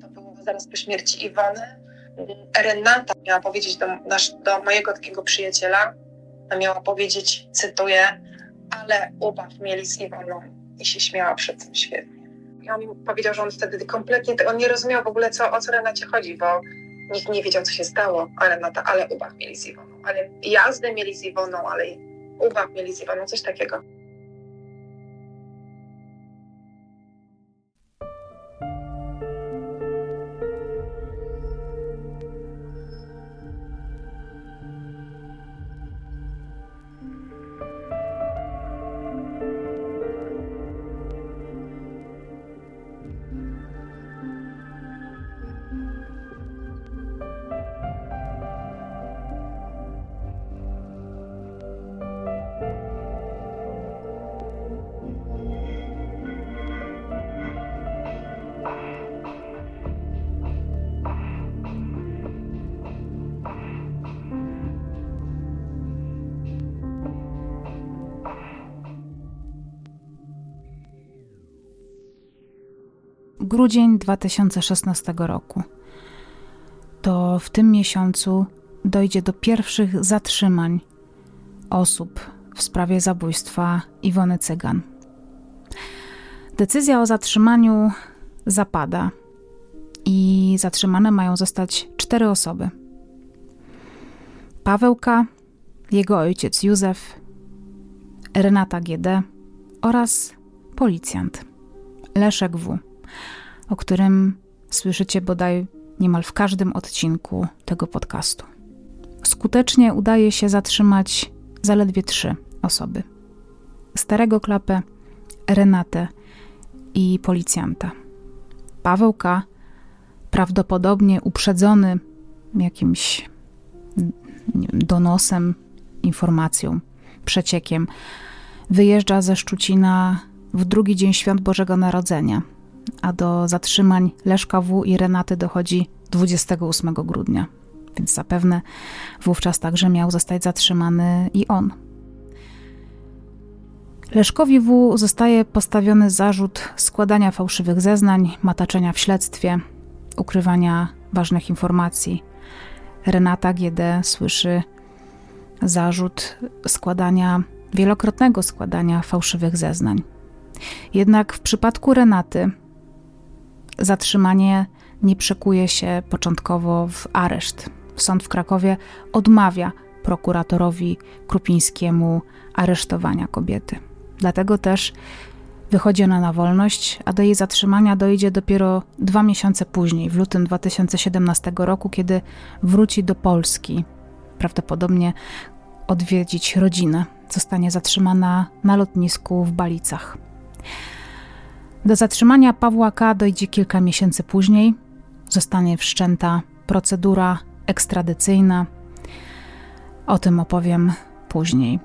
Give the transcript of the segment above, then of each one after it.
To było zaraz po śmierci Iwony. Renata miała powiedzieć do, nasz, do mojego takiego przyjaciela, miała powiedzieć, cytuję, ale ubaw mieli z Iwoną i się śmiała przed tym świetnie. I on powiedział, że on wtedy kompletnie tego nie rozumiał w ogóle, co, o co Renacie chodzi, bo nikt nie wiedział, co się stało, a Renata, ale ubaw mieli z Iwoną, ale jazdę mieli z Iwoną, ale ubaw mieli z Iwoną, coś takiego. Grudzień 2016 roku. To w tym miesiącu dojdzie do pierwszych zatrzymań osób w sprawie zabójstwa Iwony Cygan. Decyzja o zatrzymaniu zapada i zatrzymane mają zostać cztery osoby. Pawełka, jego ojciec Józef, Renata GD oraz policjant Leszek W o którym słyszycie bodaj niemal w każdym odcinku tego podcastu. Skutecznie udaje się zatrzymać zaledwie trzy osoby: starego klapę, Renatę i policjanta. Pawełka, prawdopodobnie uprzedzony jakimś donosem, informacją, przeciekiem, wyjeżdża ze Szczucina w drugi dzień świąt Bożego Narodzenia a do zatrzymań Leszka W. i Renaty dochodzi 28 grudnia, więc zapewne wówczas także miał zostać zatrzymany i on. Leszkowi W. zostaje postawiony zarzut składania fałszywych zeznań, mataczenia w śledztwie, ukrywania ważnych informacji. Renata GD słyszy zarzut składania, wielokrotnego składania fałszywych zeznań. Jednak w przypadku Renaty zatrzymanie nie przekuje się początkowo w areszt. Sąd w Krakowie odmawia prokuratorowi Krupińskiemu aresztowania kobiety. Dlatego też wychodzi ona na wolność, a do jej zatrzymania dojdzie dopiero dwa miesiące później, w lutym 2017 roku, kiedy wróci do Polski. Prawdopodobnie odwiedzić rodzinę. Zostanie zatrzymana na lotnisku w Balicach. Do zatrzymania Pawła K. dojdzie kilka miesięcy później. Zostanie wszczęta procedura ekstradycyjna. O tym opowiem później.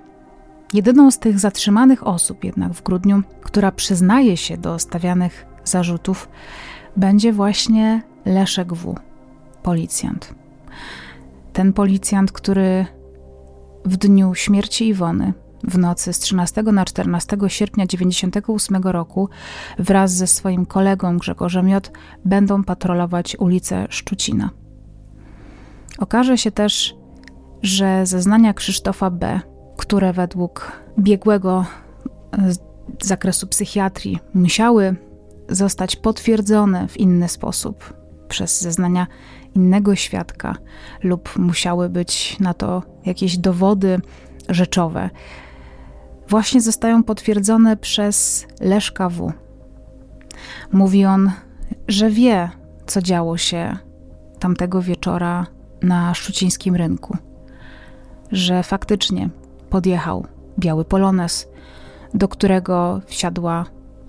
Jedyną z tych zatrzymanych osób jednak w grudniu, która przyznaje się do stawianych zarzutów, będzie właśnie Leszek W., policjant. Ten policjant, który w dniu śmierci Iwony w nocy z 13 na 14 sierpnia 1998 roku wraz ze swoim kolegą Grzegorzem J. będą patrolować ulicę Szczucina. Okaże się też, że zeznania Krzysztofa B., które według biegłego z zakresu psychiatrii musiały zostać potwierdzone w inny sposób przez zeznania innego świadka, lub musiały być na to jakieś dowody rzeczowe, właśnie zostają potwierdzone przez Leszka W. Mówi on, że wie, co działo się tamtego wieczora na szczucińskim rynku, że faktycznie podjechał biały polones, do którego wsiadła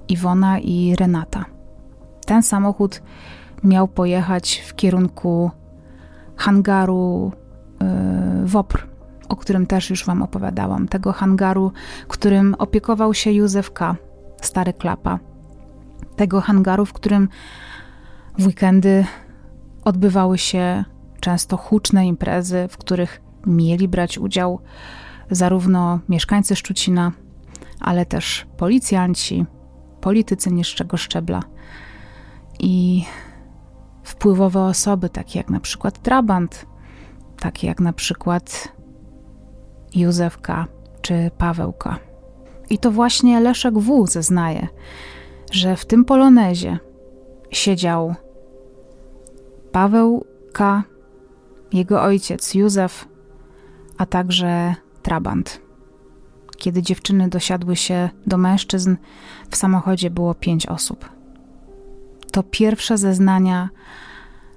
Iwona i Renata. Ten samochód miał pojechać w kierunku hangaru yy, WOPR, o którym też już Wam opowiadałam, tego hangaru, którym opiekował się Józef K., stary klapa. Tego hangaru, w którym w weekendy odbywały się często huczne imprezy, w których mieli brać udział zarówno mieszkańcy Szczucina, ale też policjanci, politycy niższego szczebla i wpływowe osoby, takie jak na przykład Trabant, takie jak na przykład Józefka czy Pawełka. I to właśnie Leszek W. zeznaje, że w tym polonezie siedział Paweł K., jego ojciec Józef, a także Trabant. Kiedy dziewczyny dosiadły się do mężczyzn, w samochodzie było pięć osób. To pierwsze zeznania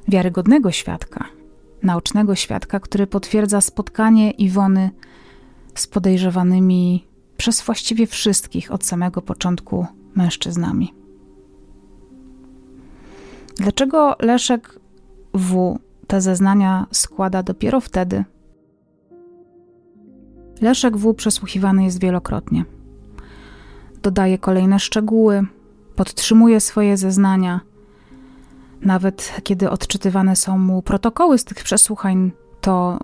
wiarygodnego świadka, naocznego świadka, który potwierdza spotkanie Iwony z podejrzewanymi przez właściwie wszystkich od samego początku mężczyznami. Dlaczego Leszek W. te zeznania składa dopiero wtedy? Leszek W. przesłuchiwany jest wielokrotnie. Dodaje kolejne szczegóły, podtrzymuje swoje zeznania. Nawet kiedy odczytywane są mu protokoły z tych przesłuchań, to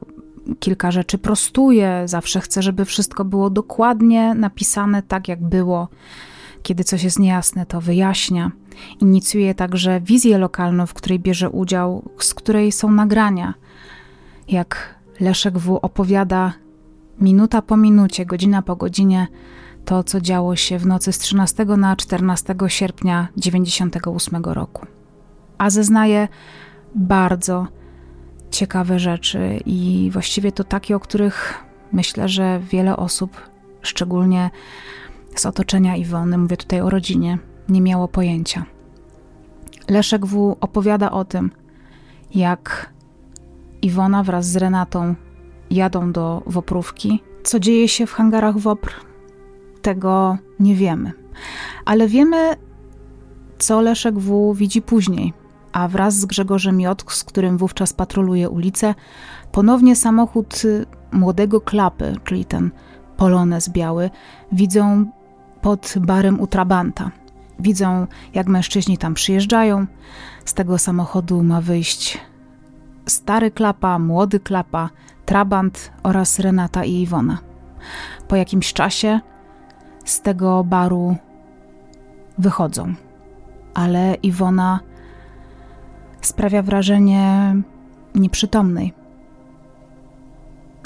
kilka rzeczy prostuje, zawsze chce, żeby wszystko było dokładnie napisane tak, jak było. Kiedy coś jest niejasne, to wyjaśnia. Inicjuje także wizję lokalną, w której bierze udział, z której są nagrania. Jak Leszek W. opowiada minuta po minucie, godzina po godzinie, to co działo się w nocy z 13 na 14 sierpnia 1998 roku. A zeznaje bardzo ciekawe rzeczy i właściwie to takie, o których myślę, że wiele osób, szczególnie z otoczenia Iwony, mówię tutaj o rodzinie, nie miało pojęcia. Leszek W. opowiada o tym, jak Iwona wraz z Renatą jadą do Woprówki. Co dzieje się w hangarach Wopr, tego nie wiemy. Ale wiemy, co Leszek W. widzi później, a wraz z Grzegorzem J., z którym wówczas patroluje ulicę, ponownie samochód y, młodego Klapy, czyli ten polonez biały, widzą pod barem u Trabanta. Widzą, jak mężczyźni tam przyjeżdżają. Z tego samochodu ma wyjść stary Klapa, młody Klapa, Trabant oraz Renata i Iwona. Po jakimś czasie z tego baru wychodzą, ale Iwona sprawia wrażenie nieprzytomnej.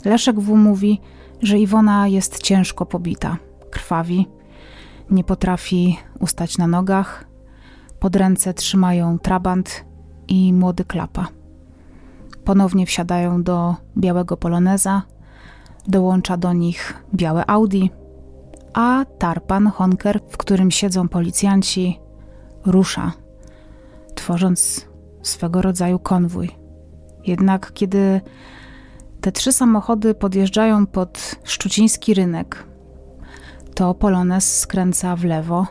Leszek W. mówi, że Iwona jest ciężko pobita, krwawi, nie potrafi ustać na nogach, pod ręce trzymają trabant i młody klapa. Ponownie wsiadają do białego poloneza, dołącza do nich białe Audi, a tarpan Honker, w którym siedzą policjanci, rusza, tworząc swego rodzaju konwój. Jednak kiedy te trzy samochody podjeżdżają pod szczuciński rynek, to Polones skręca w lewo,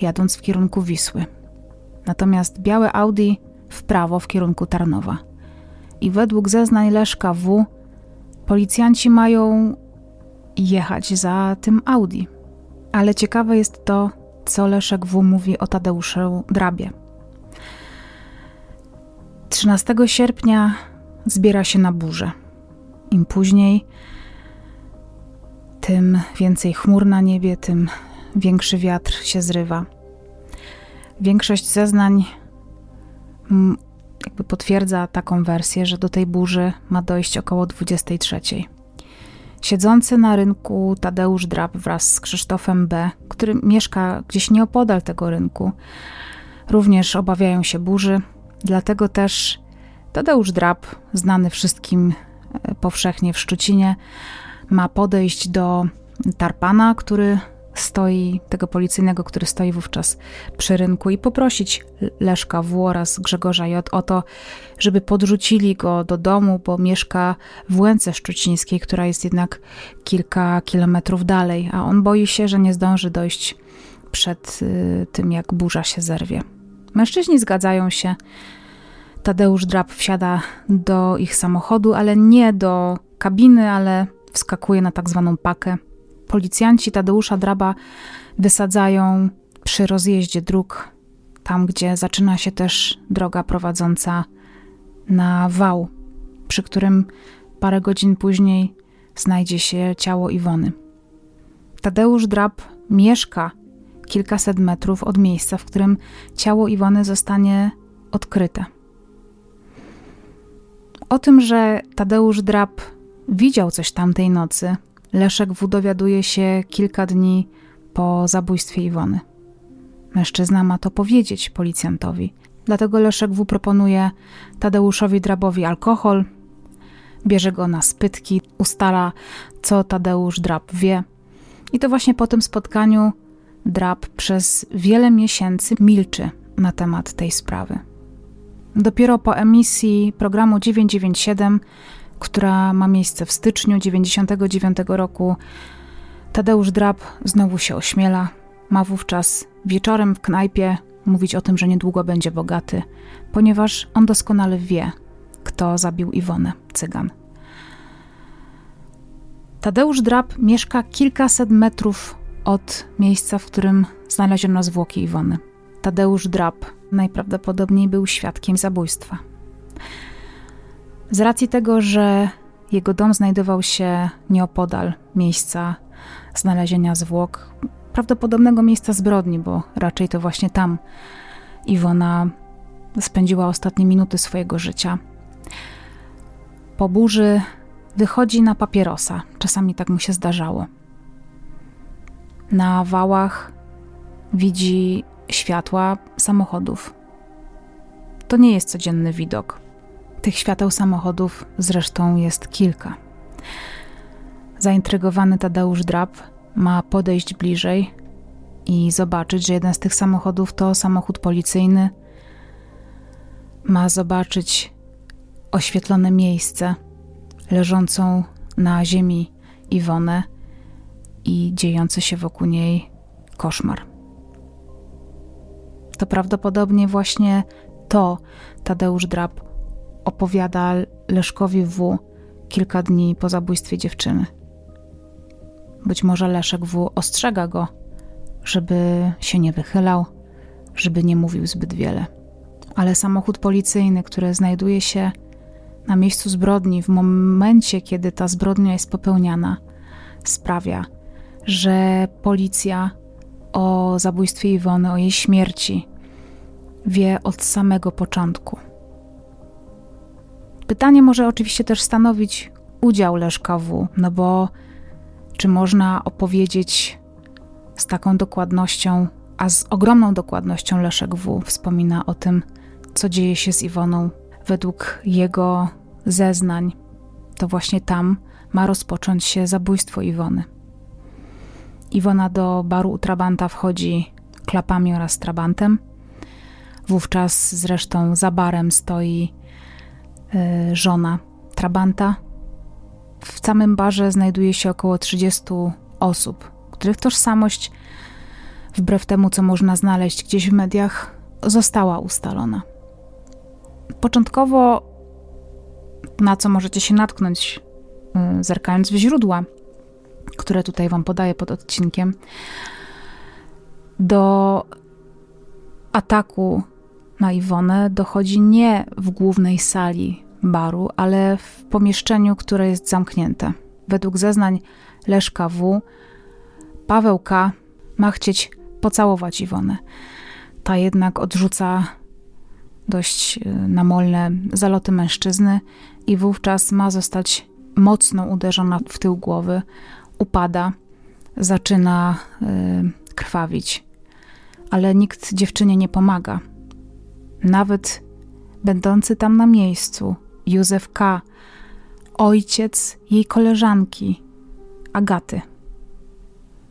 jadąc w kierunku Wisły. Natomiast białe Audi w prawo w kierunku Tarnowa. I według zeznań Leszka W. policjanci mają jechać za tym Audi. Ale ciekawe jest to, co Leszek W. mówi o Tadeuszu Drabie. 13 sierpnia zbiera się na burzę. Im później, tym więcej chmur na niebie, tym większy wiatr się zrywa. Większość zeznań mm, jakby potwierdza taką wersję, że do tej burzy ma dojść około 23. Siedzący na rynku Tadeusz Drab wraz z Krzysztofem B., który mieszka gdzieś nieopodal tego rynku, również obawiają się burzy, dlatego też Tadeusz Drab, znany wszystkim e, powszechnie w Szczucinie, ma podejść do tarpana, który stoi, tego policyjnego, który stoi wówczas przy rynku i poprosić Leszka W. oraz Grzegorza J. o to, żeby podrzucili go do domu, bo mieszka w Łęce Szczucińskiej, która jest jednak kilka kilometrów dalej, a on boi się, że nie zdąży dojść przed y, tym, jak burza się zerwie. Mężczyźni zgadzają się. Tadeusz Drab wsiada do ich samochodu, ale nie do kabiny, ale wskakuje na tak zwaną pakę Policjanci Tadeusza Draba wysadzają przy rozjeździe dróg, tam gdzie zaczyna się też droga prowadząca na wał, przy którym parę godzin później znajdzie się ciało Iwony. Tadeusz Drab mieszka kilkaset metrów od miejsca, w którym ciało Iwony zostanie odkryte. O tym, że Tadeusz Drab widział coś tamtej nocy, Leszek W. dowiaduje się kilka dni po zabójstwie Iwony. Mężczyzna ma to powiedzieć policjantowi. Dlatego Leszek W. proponuje Tadeuszowi Drabowi alkohol, bierze go na spytki, ustala, co Tadeusz Drab wie. I to właśnie po tym spotkaniu Drab przez wiele miesięcy milczy na temat tej sprawy. Dopiero po emisji programu 997, która ma miejsce w styczniu 1999 roku, Tadeusz Drab znowu się ośmiela. Ma wówczas wieczorem w knajpie mówić o tym, że niedługo będzie bogaty, ponieważ on doskonale wie, kto zabił Iwonę, cygan. Tadeusz Drab mieszka kilkaset metrów od miejsca, w którym znaleziono zwłoki Iwony. Tadeusz Drab najprawdopodobniej był świadkiem zabójstwa. Z racji tego, że jego dom znajdował się nieopodal miejsca znalezienia zwłok, prawdopodobnego miejsca zbrodni, bo raczej to właśnie tam Iwona spędziła ostatnie minuty swojego życia. Po burzy wychodzi na papierosa. Czasami tak mu się zdarzało. Na wałach widzi światła samochodów. To nie jest codzienny widok. Tych świateł samochodów zresztą jest kilka. Zaintrygowany Tadeusz Drab ma podejść bliżej i zobaczyć, że jeden z tych samochodów to samochód policyjny. Ma zobaczyć oświetlone miejsce, leżącą na ziemi Iwonę i dziejący się wokół niej koszmar. To prawdopodobnie właśnie to Tadeusz Drab opowiada Leszkowi W. kilka dni po zabójstwie dziewczyny. Być może Leszek W. ostrzega go, żeby się nie wychylał, żeby nie mówił zbyt wiele. Ale samochód policyjny, który znajduje się na miejscu zbrodni w momencie, kiedy ta zbrodnia jest popełniana, sprawia, że policja o zabójstwie Iwony, o jej śmierci wie od samego początku. Pytanie może oczywiście też stanowić udział Leszka W., no bo czy można opowiedzieć z taką dokładnością, a z ogromną dokładnością Leszek W. wspomina o tym, co dzieje się z Iwoną. Według jego zeznań, to właśnie tam ma rozpocząć się zabójstwo Iwony. Iwona do baru u Trabanta wchodzi klapami oraz trabantem. Wówczas zresztą za barem stoi yy, żona Trabanta. W samym barze znajduje się około 30 osób, których tożsamość, wbrew temu, co można znaleźć gdzieś w mediach, została ustalona. Początkowo, na co możecie się natknąć, y, zerkając w źródła, które tutaj Wam podaję pod odcinkiem, do ataku na Iwonę dochodzi nie w głównej sali baru, ale w pomieszczeniu, które jest zamknięte. Według zeznań Leszka W. Paweł K. ma chcieć pocałować Iwonę. Ta jednak odrzuca dość y, namolne zaloty mężczyzny i wówczas ma zostać mocno uderzona w tył głowy, upada, zaczyna y, krwawić. Ale nikt dziewczynie nie pomaga. Nawet będący tam na miejscu Józef K., ojciec jej koleżanki, Agaty,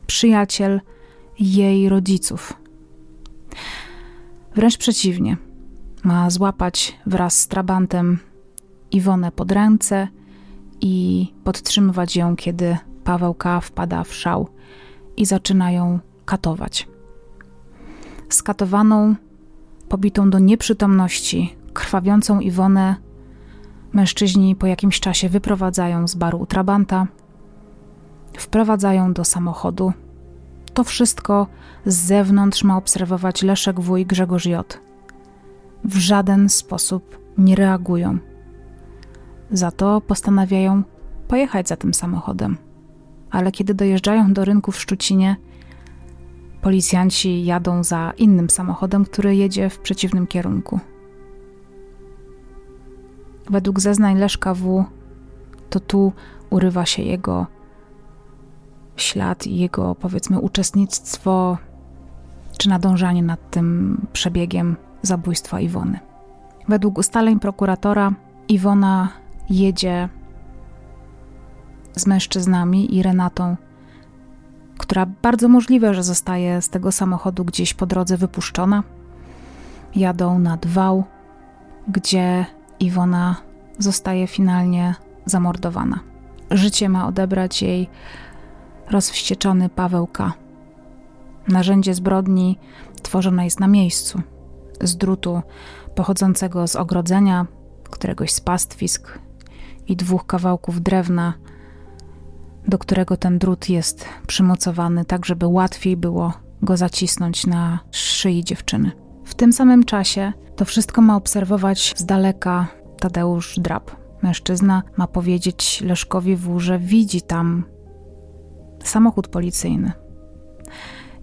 przyjaciel jej rodziców. Wręcz przeciwnie, ma złapać wraz z trabantem Iwonę pod ręce i podtrzymywać ją, kiedy Paweł K. wpada w szał i zaczyna ją katować. Skatowaną, pobitą do nieprzytomności, krwawiącą Iwonę mężczyźni po jakimś czasie wyprowadzają z baru u Trabanta, wprowadzają do samochodu. To wszystko z zewnątrz ma obserwować Leszek wuj Grzegorz J. W żaden sposób nie reagują. Za to postanawiają pojechać za tym samochodem ale kiedy dojeżdżają do rynku w Szczucinie, policjanci jadą za innym samochodem, który jedzie w przeciwnym kierunku. Według zeznań Leszka W. to tu urywa się jego ślad i jego, powiedzmy, uczestnictwo czy nadążanie nad tym przebiegiem zabójstwa Iwony. Według ustaleń prokuratora Iwona jedzie z mężczyznami i Renatą, która bardzo możliwe, że zostaje z tego samochodu gdzieś po drodze wypuszczona. Jadą nad wał, gdzie Iwona zostaje finalnie zamordowana. Życie ma odebrać jej rozwścieczony Paweł K. Narzędzie zbrodni tworzone jest na miejscu, z drutu pochodzącego z ogrodzenia, któregoś z pastwisk i dwóch kawałków drewna, do którego ten drut jest przymocowany, tak żeby łatwiej było go zacisnąć na szyi dziewczyny. W tym samym czasie to wszystko ma obserwować z daleka Tadeusz Drab. Mężczyzna ma powiedzieć Leszkowi W, że widzi tam samochód policyjny.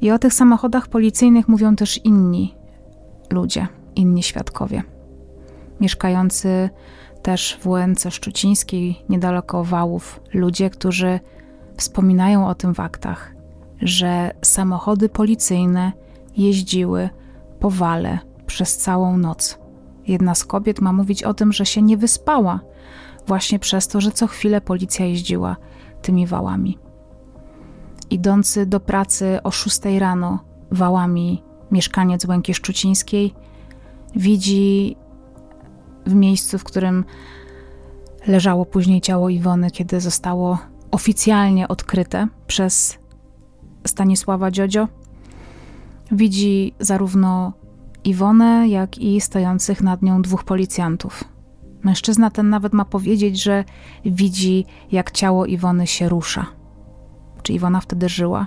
I o tych samochodach policyjnych mówią też inni ludzie, inni świadkowie. Mieszkający też w Łęce Szczucińskiej, niedaleko Wałów, ludzie, którzy wspominają o tym w aktach, że samochody policyjne jeździły po wale przez całą noc. Jedna z kobiet ma mówić o tym, że się nie wyspała, właśnie przez to, że co chwilę policja jeździła tymi wałami. Idący do pracy o 6 rano wałami mieszkaniec Łęki Szczucińskiej widzi w miejscu, w którym leżało później ciało Iwony, kiedy zostało oficjalnie odkryte przez Stanisława Dziodzio. Widzi zarówno Iwonę, jak i stojących nad nią dwóch policjantów. Mężczyzna ten nawet ma powiedzieć, że widzi, jak ciało Iwony się rusza. Czy Iwona wtedy żyła?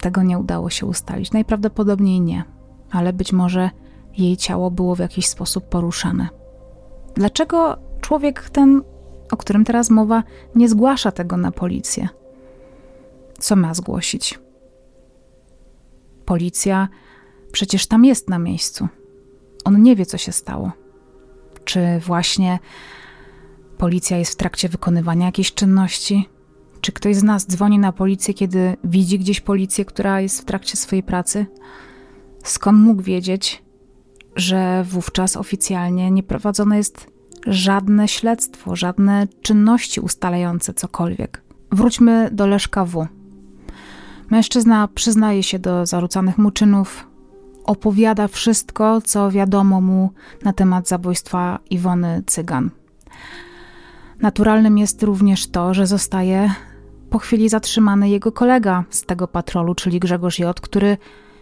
Tego nie udało się ustalić. Najprawdopodobniej nie, ale być może jej ciało było w jakiś sposób poruszane. Dlaczego człowiek ten, o którym teraz mowa, nie zgłasza tego na policję? Co ma zgłosić? Policja przecież tam jest na miejscu. On nie wie, co się stało. Czy właśnie policja jest w trakcie wykonywania jakiejś czynności? Czy ktoś z nas dzwoni na policję, kiedy widzi gdzieś policję, która jest w trakcie swojej pracy? Skąd mógł wiedzieć, że wówczas oficjalnie nie prowadzone jest żadne śledztwo, żadne czynności ustalające cokolwiek? Wróćmy do Leszka W. Mężczyzna przyznaje się do zarzucanych mu czynów, opowiada wszystko, co wiadomo mu na temat zabójstwa Iwony Cygan. Naturalnym jest również to, że zostaje po chwili zatrzymany jego kolega z tego patrolu, czyli Grzegorz J., który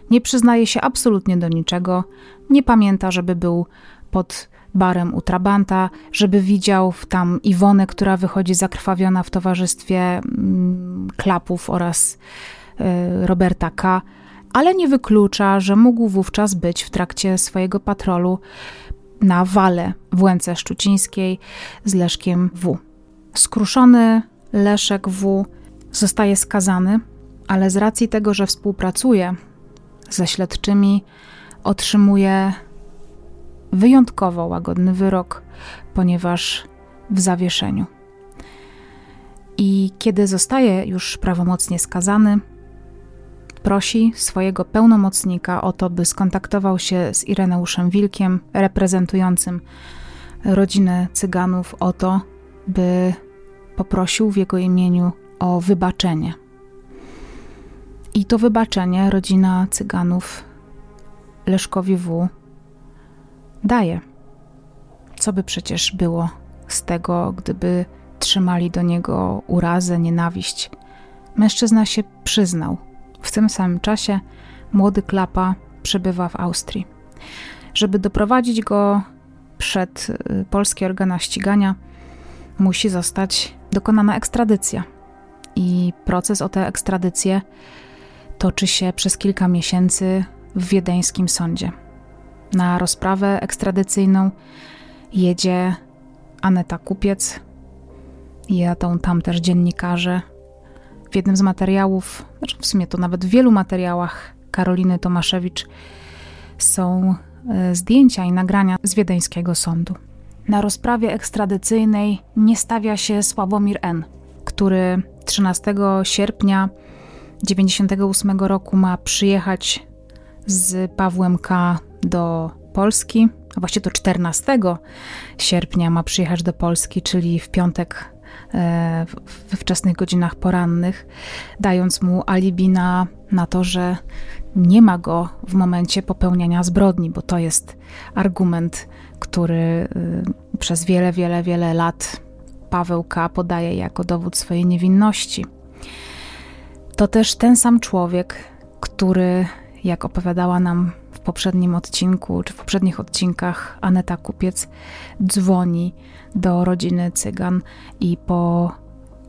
nie przyznaje się absolutnie do niczego, nie pamięta, żeby był pod barem u Trabanta, żeby widział tam Iwonę, która wychodzi zakrwawiona w towarzystwie mm, Klapów oraz y, Roberta K., ale nie wyklucza, że mógł wówczas być w trakcie swojego patrolu na wale w Łęce Szczucińskiej z Leszkiem W. Skruszony Leszek W zostaje skazany, ale z racji tego, że współpracuje ze śledczymi, otrzymuje wyjątkowo łagodny wyrok, ponieważ w zawieszeniu. I kiedy zostaje już prawomocnie skazany, prosi swojego pełnomocnika o to, by skontaktował się z Ireneuszem Wilkiem, reprezentującym rodzinę Cyganów, o to, by poprosił w jego imieniu o wybaczenie. I to wybaczenie rodzina Cyganów Leszkowi W. daje. Co by przecież było z tego, gdyby trzymali do niego urazę, nienawiść? Mężczyzna się przyznał. W tym samym czasie młody Klapa przebywa w Austrii. Żeby doprowadzić go przed y, polskie organa ścigania, musi zostać dokonana ekstradycja i proces o tę ekstradycję toczy się przez kilka miesięcy w wiedeńskim sądzie. Na rozprawę ekstradycyjną jedzie Aneta Kupiec, jadą tam też dziennikarze, w jednym z materiałów, znaczy w sumie to nawet w wielu materiałach Karoliny Tomaszewicz są e, zdjęcia i nagrania z wiedeńskiego sądu. Na rozprawie ekstradycyjnej nie stawia się Sławomir N., który 13 sierpnia 1998 roku ma przyjechać z Pawłem K. do Polski, a właściwie to 14 sierpnia ma przyjechać do Polski, czyli w piątek we wczesnych godzinach porannych, dając mu alibi na, na to, że nie ma go w momencie popełniania zbrodni, bo to jest argument, który y, przez wiele, wiele, wiele lat Paweł K. podaje jako dowód swojej niewinności. To też ten sam człowiek, który, jak opowiadała nam w poprzednim odcinku, czy w poprzednich odcinkach, Aneta Kupiec dzwoni do rodziny Cygan i po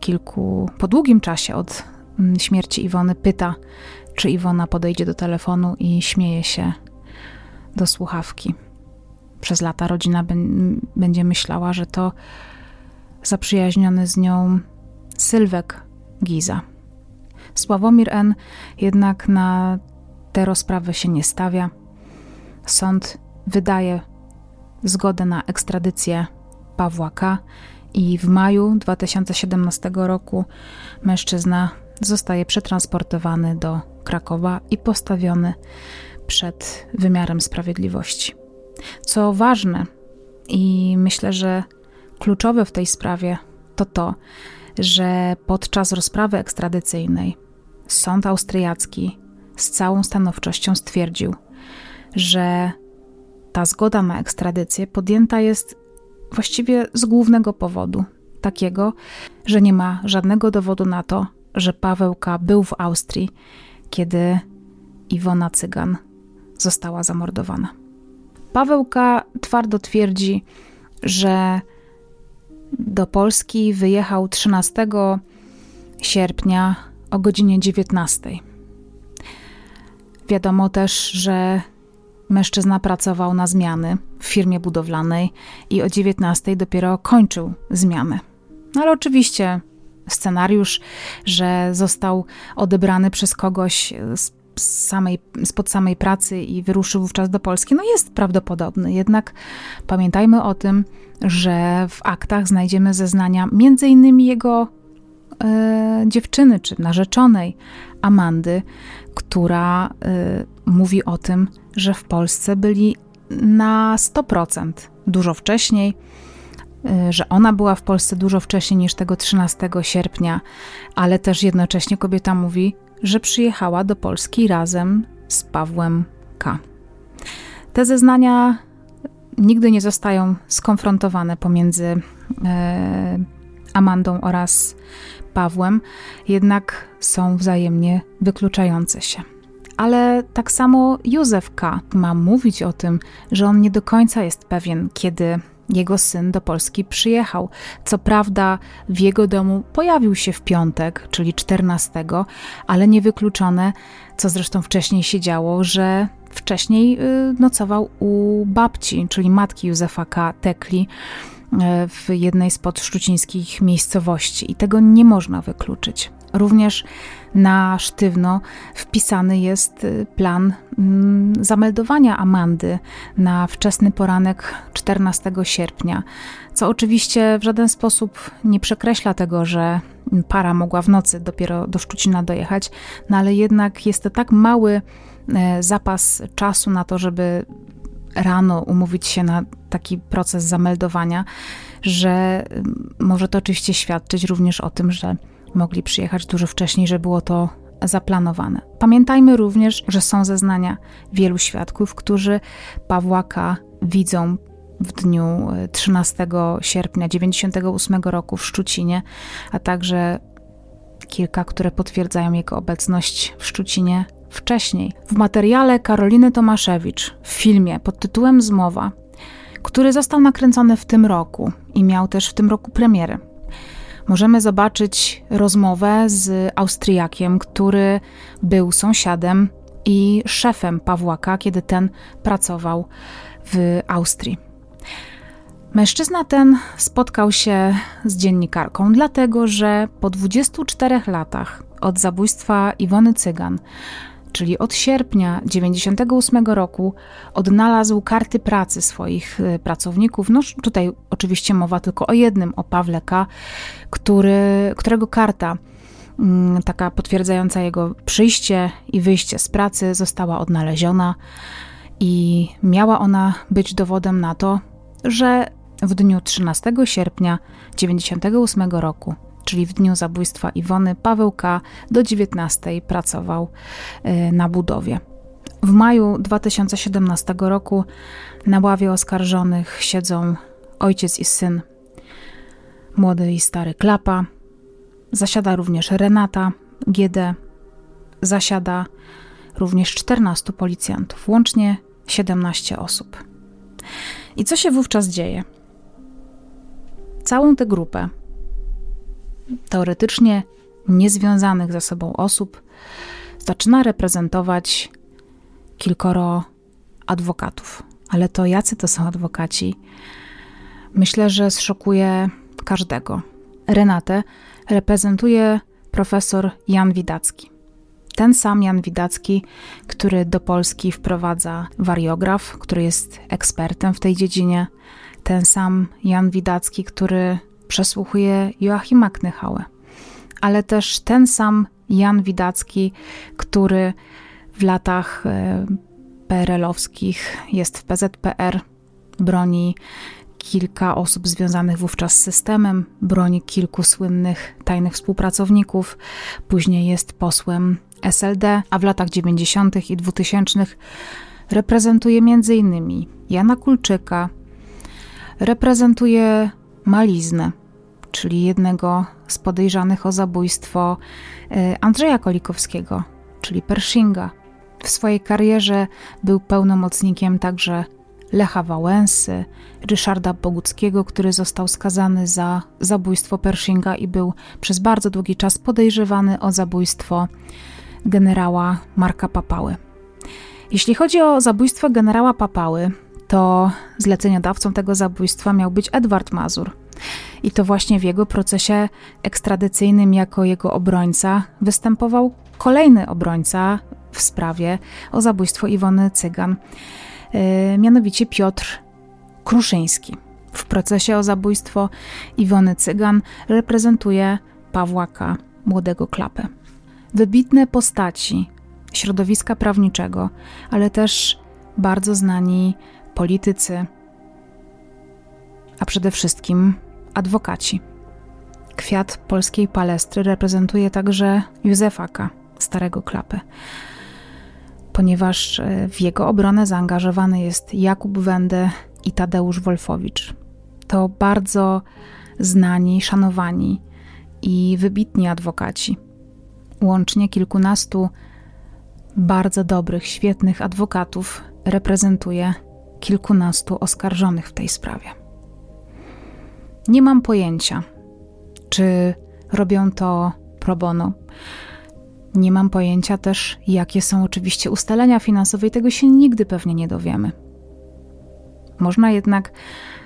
kilku, po długim czasie od mm, śmierci Iwony pyta, czy Iwona podejdzie do telefonu i śmieje się do słuchawki. Przez lata rodzina będzie myślała, że to zaprzyjaźniony z nią Sylwek Giza. Sławomir N. jednak na tę rozprawę się nie stawia. Sąd wydaje zgodę na ekstradycję Pawła K. i w maju 2017 roku mężczyzna zostaje przetransportowany do Krakowa i postawiony przed wymiarem sprawiedliwości. Co ważne i myślę, że kluczowe w tej sprawie to to, że podczas rozprawy ekstradycyjnej sąd austriacki z całą stanowczością stwierdził, że ta zgoda na ekstradycję podjęta jest właściwie z głównego powodu. Takiego, że nie ma żadnego dowodu na to, że Pawełka był w Austrii, kiedy Iwona Cygan została zamordowana. Pawełka twardo twierdzi, że do Polski wyjechał 13 sierpnia o godzinie 19. Wiadomo też, że mężczyzna pracował na zmiany w firmie budowlanej i o 19 dopiero kończył zmianę. No ale oczywiście scenariusz, że został odebrany przez kogoś z samej, spod samej pracy i wyruszył wówczas do Polski, no jest prawdopodobny. Jednak pamiętajmy o tym, że w aktach znajdziemy zeznania między innymi jego e, dziewczyny czy narzeczonej Amandy, która e, mówi o tym, że w Polsce byli na 100% dużo wcześniej, e, że ona była w Polsce dużo wcześniej niż tego 13 sierpnia, ale też jednocześnie kobieta mówi, że przyjechała do Polski razem z Pawłem K. Te zeznania nigdy nie zostają skonfrontowane pomiędzy e, Amandą oraz Pawłem, jednak są wzajemnie wykluczające się. Ale tak samo Józef K. ma mówić o tym, że on nie do końca jest pewien, kiedy jego syn do Polski przyjechał. Co prawda, w jego domu pojawił się w piątek, czyli 14, ale niewykluczone, co zresztą wcześniej się działo, że wcześniej y, nocował u babci, czyli matki Józefa K. Tekli y, w jednej z podszczucińskich miejscowości i tego nie można wykluczyć. Również na sztywno wpisany jest y, plan mm, zameldowania Amandy na wczesny poranek 14 sierpnia, co oczywiście w żaden sposób nie przekreśla tego, że para mogła w nocy dopiero do Szczucina dojechać, no ale jednak jest to tak mały e, zapas czasu na to, żeby rano umówić się na taki proces zameldowania, że może to oczywiście świadczyć również o tym, że mogli przyjechać dużo wcześniej, że było to zaplanowane. Pamiętajmy również, że są zeznania wielu świadków, którzy Pawłaka widzą w dniu 13 e, sierpnia 1998 roku w Szczucinie, a także kilka, które potwierdzają jego obecność w Szczucinie wcześniej. W materiale Karoliny Tomaszewicz w filmie pod tytułem Zmowa, który został nakręcony w tym roku i miał też w tym roku premierę, możemy zobaczyć rozmowę z Austriakiem, który był sąsiadem i szefem Pawłaka, kiedy ten pracował w Austrii. Mężczyzna ten spotkał się z dziennikarką, dlatego że po 24 latach od zabójstwa Iwony Cygan, czyli od sierpnia 98 roku, odnalazł karty pracy swoich y, pracowników. No tutaj oczywiście mowa tylko o jednym, o Pawle K., który, którego karta mm, taka potwierdzająca jego przyjście i wyjście z pracy została odnaleziona i miała ona być dowodem na to, że w dniu 13 sierpnia 1998 roku, czyli w dniu zabójstwa Iwony, Paweł K. do 19 pracował y, na budowie. W maju 2017 roku na ławie oskarżonych siedzą ojciec i syn, młody i stary Klapa. Zasiada również Renata GD. Zasiada również 14 policjantów, łącznie 17 osób. I co się wówczas dzieje? Całą tę grupę teoretycznie niezwiązanych ze sobą osób zaczyna reprezentować kilkoro adwokatów. Ale to jacy to są adwokaci? Myślę, że zszokuje każdego. Renatę reprezentuje profesor Jan Widacki. Ten sam Jan Widacki, który do Polski wprowadza wariograf, który jest ekspertem w tej dziedzinie. Ten sam Jan Widacki, który przesłuchuje Joachima Knychałę. Ale też ten sam Jan Widacki, który w latach e, PRL-owskich jest w PZPR, broni kilka osób związanych wówczas z systemem, broni kilku słynnych tajnych współpracowników, później jest posłem SLD, a w latach 90. i 2000 reprezentuje m.in. Jana Kulczyka, reprezentuje Maliznę, czyli jednego z podejrzanych o zabójstwo e, Andrzeja Kolikowskiego, czyli Pershinga. W swojej karierze był pełnomocnikiem także Lecha Wałęsy, Ryszarda Boguckiego, który został skazany za zabójstwo Pershinga i był przez bardzo długi czas podejrzewany o zabójstwo generała Marka Papały. Jeśli chodzi o zabójstwo generała Papały, to zleceniodawcą tego zabójstwa miał być Edward Mazur. I to właśnie w jego procesie ekstradycyjnym jako jego obrońca występował kolejny obrońca w sprawie o zabójstwo Iwony Cygan, yy, mianowicie Piotr Kruszyński. W procesie o zabójstwo Iwony Cygan reprezentuje Pawłaka, młodego klapę. Wybitne postaci środowiska prawniczego, ale też bardzo znani politycy, a przede wszystkim adwokaci. Kwiat polskiej palestry reprezentuje także Józefaka, starego klapę, ponieważ e, w jego obronę zaangażowany jest Jakub Wende i Tadeusz Wolfowicz. To bardzo znani, szanowani i wybitni adwokaci. Łącznie kilkunastu bardzo dobrych, świetnych adwokatów reprezentuje kilkunastu oskarżonych w tej sprawie. Nie mam pojęcia, czy robią to pro bono. Nie mam pojęcia też, jakie są oczywiście ustalenia finansowe, i tego się nigdy pewnie nie dowiemy. Można jednak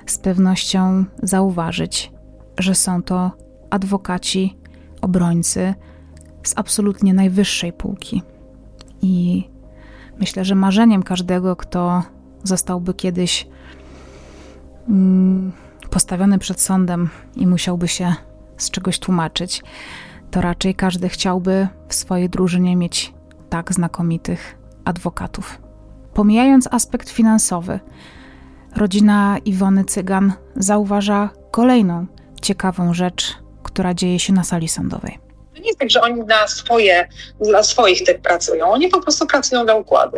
z pewnością zauważyć, że są to adwokaci, obrońcy z absolutnie najwyższej półki. I myślę, że marzeniem każdego, kto zostałby kiedyś mm, postawiony przed sądem i musiałby się z czegoś tłumaczyć, to raczej każdy chciałby w swojej drużynie mieć tak znakomitych adwokatów. Pomijając aspekt finansowy, rodzina Iwony Cygan zauważa kolejną ciekawą rzecz, która dzieje się na sali sądowej. To nie jest tak, że oni na swoje, dla swoich tych pracują. Oni po prostu pracują dla układu.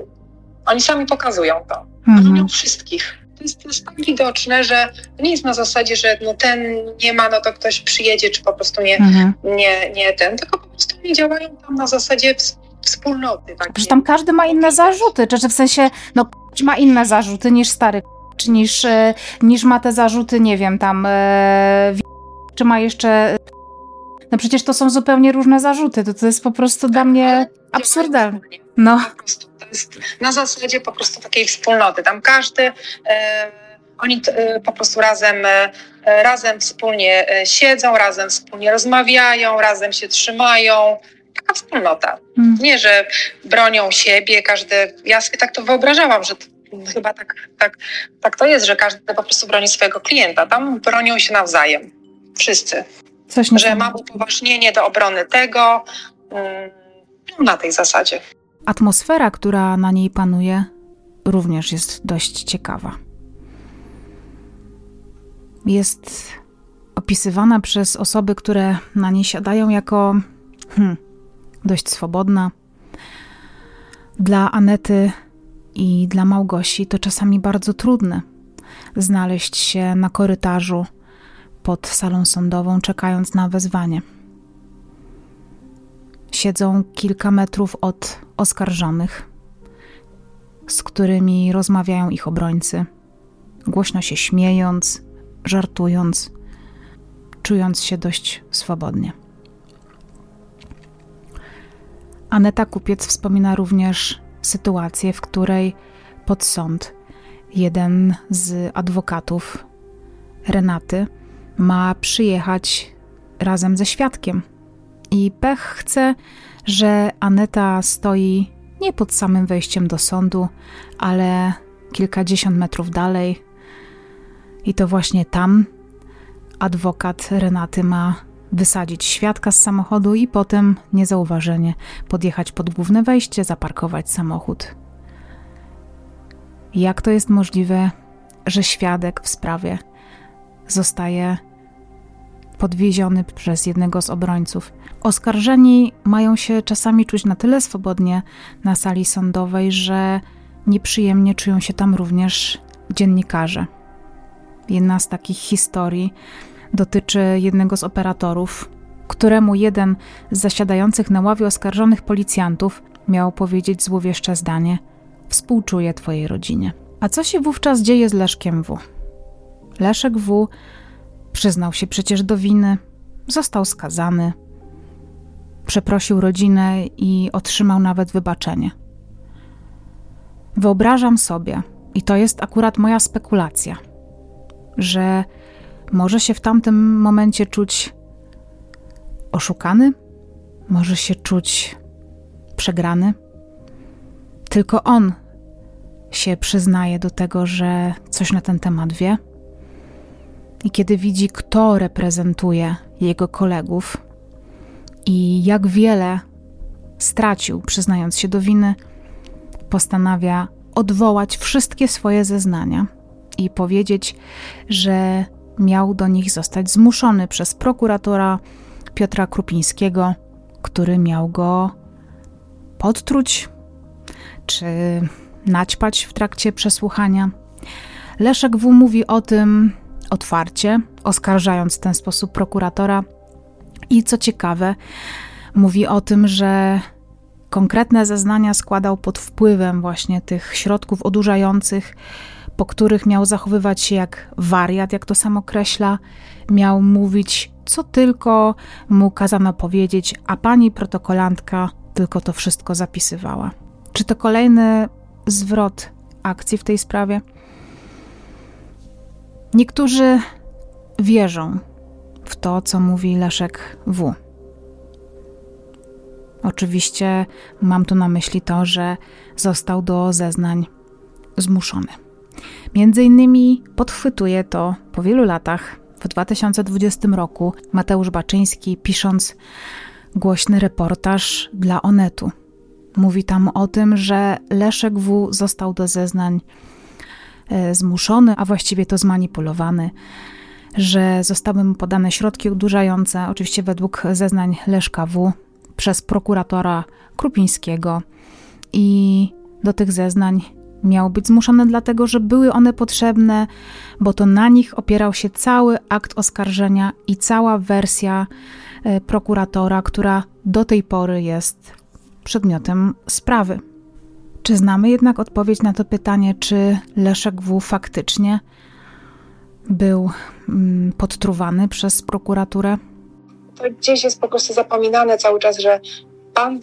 Oni sami pokazują to. Mhm. wszystkich. To jest, jest tak widoczne, że to nie jest na zasadzie, że no ten nie ma, no to ktoś przyjedzie, czy po prostu nie, mhm. nie, nie ten, tylko po prostu oni działają tam na zasadzie wspólnoty. Tak, że tam każdy ma inne zarzuty, czy, czy w sensie, no ma inne zarzuty niż stary, czy niż, e, niż ma te zarzuty, nie wiem, tam, e, czy ma jeszcze no przecież to są zupełnie różne zarzuty. To, to jest po prostu dla mnie absurdalne. No. To jest na zasadzie po prostu takiej wspólnoty. Tam każdy e, Oni y, po prostu razem, y, razem wspólnie siedzą, razem wspólnie rozmawiają, razem się trzymają. Taka wspólnota. Hmm. Nie, że bronią siebie, każdy. Ja sobie tak to wyobrażałam, że chyba tak, tak, tak to jest, że każdy po prostu broni swojego klienta. Tam bronią się nawzajem. Wszyscy. Coś że mam upoważnienie do obrony tego. Mm, na tej zasadzie. Atmosfera, która na niej panuje, również jest dość ciekawa. Jest opisywana przez osoby, które na niej siadają, jako hmm, dość swobodna. Dla Anety i dla Małgosi to czasami bardzo trudne znaleźć się na korytarzu pod salą sądową, czekając na wezwanie. Siedzą kilka metrów od oskarżonych, z którymi rozmawiają ich obrońcy, głośno się śmiejąc, żartując, czując się dość swobodnie. Aneta Kupiec wspomina również sytuację, w której pod sąd jeden z adwokatów Renaty ma przyjechać razem ze świadkiem. I pech chce, że Aneta stoi nie pod samym wejściem do sądu, ale kilkadziesiąt metrów dalej. I to właśnie tam adwokat Renaty ma wysadzić świadka z samochodu i potem niezauważenie podjechać pod główne wejście, zaparkować samochód. Jak to jest możliwe, że świadek w sprawie zostaje podwieziony przez jednego z obrońców? Oskarżeni mają się czasami czuć na tyle swobodnie na sali sądowej, że nieprzyjemnie czują się tam również dziennikarze. Jedna z takich historii dotyczy jednego z operatorów, któremu jeden z zasiadających na ławie oskarżonych policjantów miał powiedzieć złowieszcze zdanie: Współczuję Twojej rodzinie. A co się wówczas dzieje z Leszkiem W? Leszek W przyznał się przecież do winy, został skazany, przeprosił rodzinę i otrzymał nawet wybaczenie. Wyobrażam sobie, i to jest akurat moja spekulacja, że może się w tamtym momencie czuć oszukany, może się czuć przegrany. Tylko on się przyznaje do tego, że coś na ten temat wie. I kiedy widzi, kto reprezentuje jego kolegów i jak wiele stracił, przyznając się do winy, postanawia odwołać wszystkie swoje zeznania i powiedzieć, że miał do nich zostać zmuszony przez prokuratora Piotra Krupińskiego, który miał go podtruć czy naćpać w trakcie przesłuchania. Leszek W. mówi o tym otwarcie, oskarżając w ten sposób prokuratora. I co ciekawe, mówi o tym, że konkretne zeznania składał pod wpływem właśnie tych środków odurzających, po których miał zachowywać się jak wariat, jak to sam określa, miał mówić co tylko mu kazano powiedzieć, a pani protokolantka tylko to wszystko zapisywała. Czy to kolejny zwrot akcji w tej sprawie? Niektórzy wierzą w to, co mówi Leszek W. Oczywiście mam tu na myśli to, że został do zeznań zmuszony. Między innymi podchwytuje to po wielu latach, w 2020 roku, Mateusz Baczyński, pisząc głośny reportaż dla Onetu. Mówi tam o tym, że Leszek W. został do zeznań zmuszony, a właściwie to zmanipulowany, że zostały mu podane środki odurzające, oczywiście według zeznań Leszka W. przez prokuratora Krupińskiego. I do tych zeznań miał być zmuszony dlatego, że były one potrzebne, bo to na nich opierał się cały akt oskarżenia i cała wersja e, prokuratora, która do tej pory jest przedmiotem sprawy. Czy znamy jednak odpowiedź na to pytanie, czy Leszek W. faktycznie był mm, podtruwany przez prokuraturę? To gdzieś jest po prostu zapominane cały czas, że pan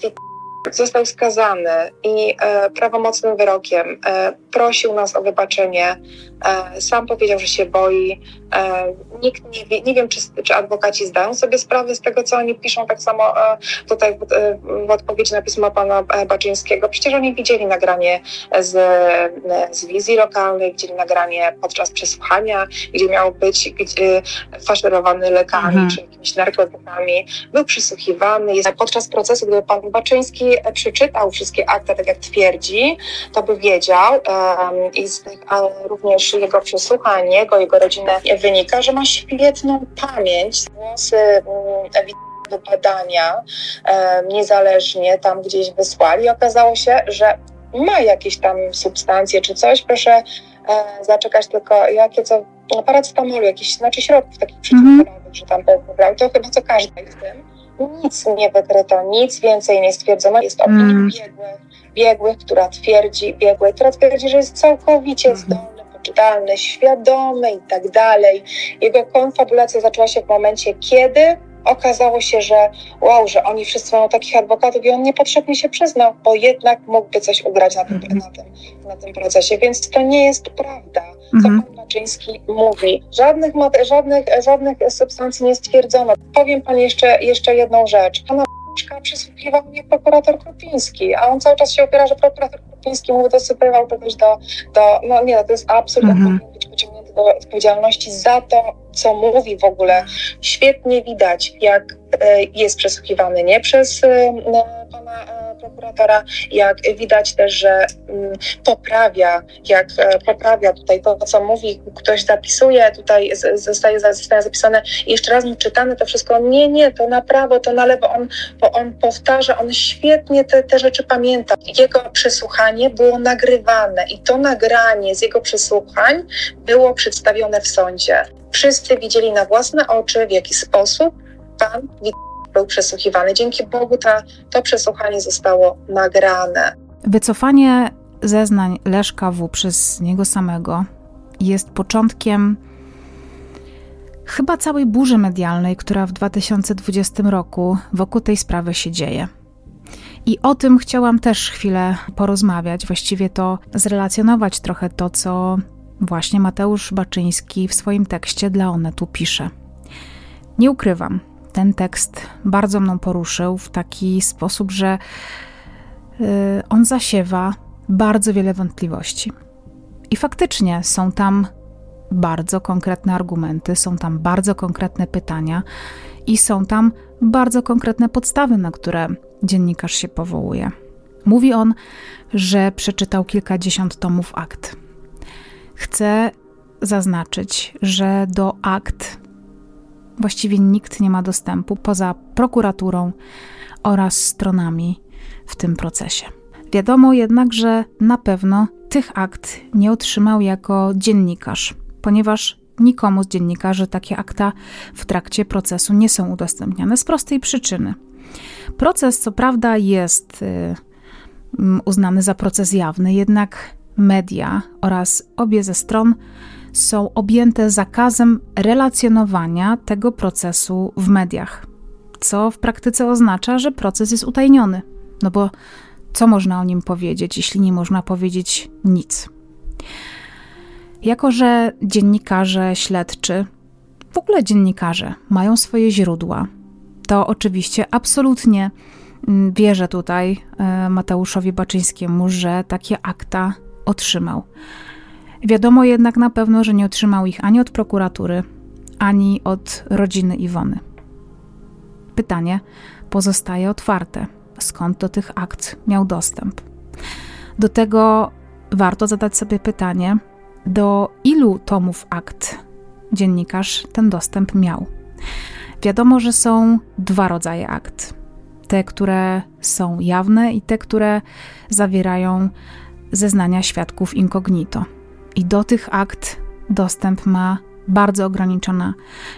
został skazany i e, prawomocnym wyrokiem e, prosił nas o wybaczenie. E, sam powiedział, że się boi. E, nikt nie wie, nie wiem, czy, czy adwokaci zdają sobie sprawę z tego, co oni piszą. Tak samo e, tutaj w, e, w, odpowiedzi na pismo pana Baczyńskiego. Przecież oni widzieli nagranie z, z wizji lokalnej, widzieli nagranie podczas przesłuchania, gdzie miał być gdzie, faszerowany lekami mhm. czy jakimiś narkotykami. Był przysłuchiwany. Jest, podczas procesu, gdyby pan Baczyński przeczytał wszystkie akta, tak jak twierdzi, to by wiedział um, i z tych również jego przesłuchań, jego, jego rodziny wynika, że ma świetną pamięć. Głosy um, badania um, niezależnie tam gdzieś wysłali. Okazało się, że ma jakieś tam substancje czy coś. Proszę e, zaczekać tylko, jakie co, paracetamolu, jakieś, znaczy środków takich przeciwbólowych, mm -hmm. że tam wybrał. To chyba co każdy w tym nic nie wykryto, nic więcej nie stwierdzono. Jest opinia mm. biegłych, biegłych, która twierdzi, biegłej, która twierdzi, że jest całkowicie mm. zdolny, poczytalny, świadomy i tak dalej. Jego konfabulacja zaczęła się w momencie, kiedy okazało się, że wow, że oni wszyscy mają takich adwokatów i on niepotrzebnie się przyznał, bo jednak mógłby coś ugrać na tym, mm. na tym, na tym procesie. Więc to nie jest prawda, co pan Baczyński mówi. Żadnych, żadnych, żadnych substancji nie stwierdzono. Powiem pani jeszcze, jeszcze jedną rzecz. Pana przysłuchiwał mnie prokurator Krupiński, a on cały czas się opiera, że prokurator Krupiński mu dosypywał kogoś do, do no nie, to jest absurd, mm -hmm. Odpowiedzialności za to, co mówi w ogóle. Świetnie widać, jak jest przesłuchiwany nie przez e, pana e, prokuratora, jak widać też, że mm, poprawia, jak poprawia tutaj to, co mówi, ktoś zapisuje, tutaj zostaje, zostaje zapisane jeszcze raz mu czytane to wszystko, nie, nie, to na prawo, to na lewo, on, on powtarza, on świetnie te, te rzeczy pamięta. Jego przesłuchanie było nagrywane i to nagranie z jego przesłuchań było przedstawione w sądzie. Wszyscy widzieli na własne oczy, w jaki sposób pan był przesłuchiwany. Dzięki Bogu ta, to przesłuchanie zostało nagrane. Wycofanie zeznań Leszka W. przez niego samego jest początkiem chyba całej burzy medialnej, która w 2020 roku wokół tej sprawy się dzieje. I o tym chciałam też chwilę porozmawiać, właściwie to zrelacjonować trochę to, co właśnie Mateusz Baczyński w swoim tekście dla Onetu pisze. Nie ukrywam, ten tekst bardzo mną poruszył w taki sposób, że yy, on zasiewa bardzo wiele wątpliwości. I faktycznie są tam bardzo konkretne argumenty, są tam bardzo konkretne pytania i są tam bardzo konkretne podstawy, na które dziennikarz się powołuje. Mówi on, że przeczytał kilkadziesiąt tomów akt Chcę zaznaczyć, że do akt właściwie nikt nie ma dostępu poza prokuraturą oraz stronami w tym procesie. Wiadomo jednak, że na pewno tych akt nie otrzymał jako dziennikarz, ponieważ nikomu z dziennikarzy takie akta w trakcie procesu nie są udostępniane z prostej przyczyny. Proces, co prawda, jest y, uznany za proces jawny, jednak media oraz obie ze stron są objęte zakazem relacjonowania tego procesu w mediach, co w praktyce oznacza, że proces jest utajniony. No bo co można o nim powiedzieć, jeśli nie można powiedzieć nic? Jako, że dziennikarze śledczy, w ogóle dziennikarze mają swoje źródła, to oczywiście absolutnie mm, wierzę tutaj e, Mateuszowi Baczyńskiemu, że takie akta otrzymał. Wiadomo jednak na pewno, że nie otrzymał ich ani od prokuratury, ani od rodziny Iwony. Pytanie pozostaje otwarte: skąd do tych akt miał dostęp? Do tego warto zadać sobie pytanie, do ilu tomów akt dziennikarz ten dostęp miał. Wiadomo, że są dwa rodzaje akt: te, które są jawne, i te, które zawierają zeznania świadków incognito. I do tych akt dostęp ma bardzo ograniczona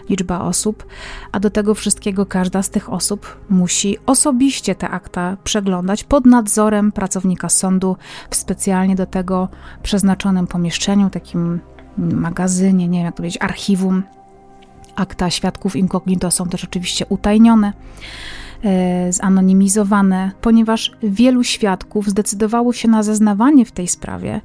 liczba osób, a do tego wszystkiego każda z tych osób musi osobiście te akta przeglądać pod nadzorem pracownika sądu w specjalnie do tego przeznaczonym pomieszczeniu, takim magazynie, nie wiem jak powiedzieć, archiwum. Akta świadków incognito są też oczywiście utajnione. e, zanonimizowane, ponieważ wielu świadków zdecydowało się na zeznawanie w tej sprawie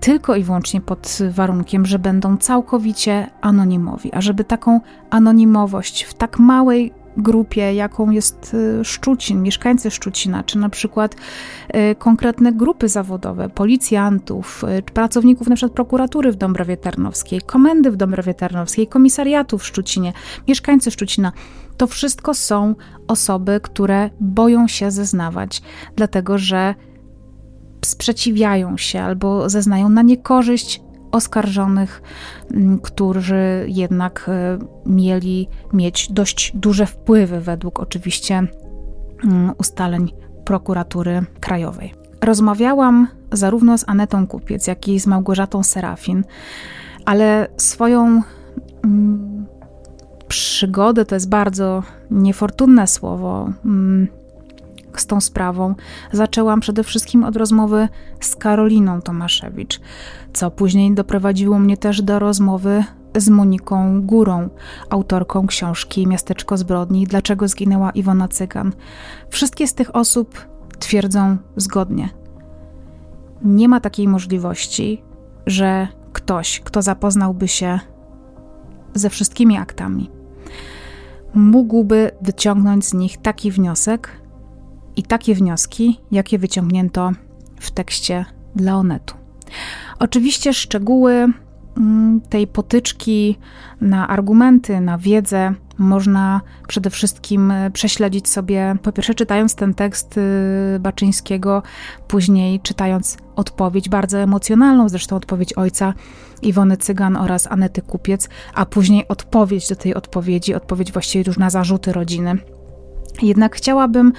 tylko i wyłącznie pod warunkiem, że będą całkowicie anonimowi. A żeby taką anonimowość w tak małej grupie, jaką jest y, Szczucin, mieszkańcy Szczucina, czy na przykład y, konkretne grupy zawodowe, policjantów, y, pracowników przykład prokuratury w Dąbrowie Tarnowskiej, komendy w Dąbrowie Tarnowskiej, komisariatu w Szczucinie, mieszkańcy Szczucina. To wszystko są osoby, które boją się zeznawać, dlatego że sprzeciwiają się albo zeznają na niekorzyść oskarżonych, mm, którzy jednak e, mieli mieć dość duże wpływy według oczywiście mm, ustaleń prokuratury krajowej. Rozmawiałam zarówno z Anetą Kupiec, jak i z Małgorzatą Serafin, ale swoją mm, przygodę to jest bardzo niefortunne słowo z tą sprawą zaczęłam przede wszystkim od rozmowy z Karoliną Tomaszewicz, co później doprowadziło mnie też do rozmowy z Moniką Górą, autorką książki Miasteczko zbrodni Dlaczego zginęła Iwona Cygan. Wszystkie z tych osób twierdzą zgodnie. Nie ma takiej możliwości, że ktoś, kto zapoznałby się ze wszystkimi aktami, mógłby wyciągnąć z nich taki wniosek, i takie wnioski, jakie wyciągnięto w tekście dla Onetu. Oczywiście szczegóły mm, tej potyczki na argumenty, na wiedzę można przede wszystkim prześledzić sobie, po pierwsze czytając ten tekst y, Baczyńskiego, później czytając odpowiedź, bardzo emocjonalną zresztą odpowiedź ojca Iwony Cygan oraz Anety Kupiec, a później odpowiedź do tej odpowiedzi, odpowiedź właściwie już na zarzuty rodziny jednak chciałabym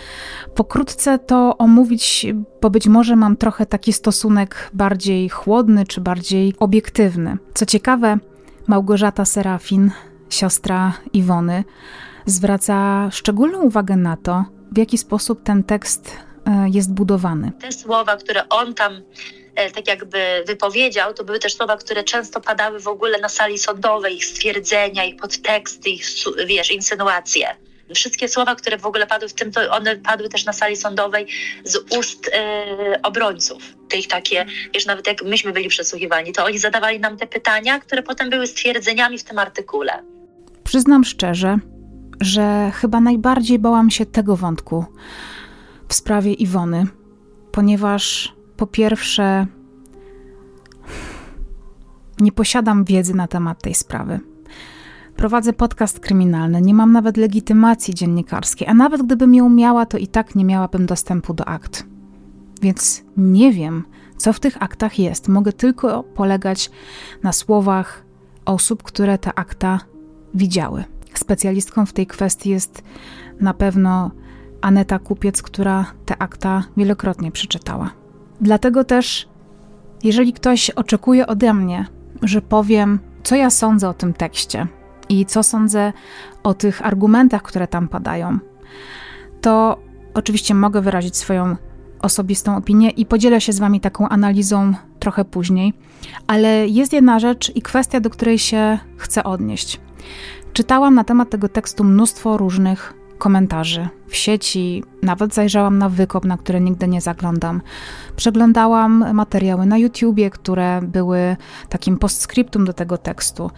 pokrótce to omówić, bo być może mam trochę taki stosunek bardziej chłodny czy bardziej obiektywny. Co ciekawe, Małgorzata Serafin, siostra Iwony, zwraca szczególną uwagę na to, w jaki sposób ten tekst e, jest budowany. Te słowa, które on tam e, tak jakby wypowiedział, to były też słowa, które często padały w ogóle na sali sądowej, ich stwierdzenia, ich podteksty, ich, wiesz, insynuacje wszystkie słowa, które w ogóle padły w tym, to one padły też na sali sądowej z ust yy, obrońców. Tych takie, wiesz, nawet jak myśmy byli przesłuchiwani, to oni zadawali nam te pytania, które potem były stwierdzeniami w tym artykule. Przyznam szczerze, że chyba najbardziej bałam się tego wątku w sprawie Iwony, ponieważ po pierwsze nie posiadam wiedzy na temat tej sprawy. Prowadzę podcast kryminalny, nie mam nawet legitymacji dziennikarskiej, a nawet gdybym ją miała, to i tak nie miałabym dostępu do akt. Więc nie wiem, co w tych aktach jest. Mogę tylko polegać na słowach osób, które te akta widziały. Specjalistką w tej kwestii jest na pewno Aneta Kupiec, która te akta wielokrotnie przeczytała. Dlatego też, jeżeli ktoś oczekuje ode mnie, że powiem, co ja sądzę o tym tekście, i co sądzę o tych argumentach, które tam padają, to oczywiście mogę wyrazić swoją osobistą opinię i podzielę się z Wami taką analizą trochę później, ale jest jedna rzecz i kwestia, do której się chcę odnieść. Czytałam na temat tego tekstu mnóstwo różnych komentarzy w sieci, nawet zajrzałam na wykop, na który nigdy nie zaglądam. Przeglądałam materiały na YouTubie, które były takim postscriptum do tego tekstu.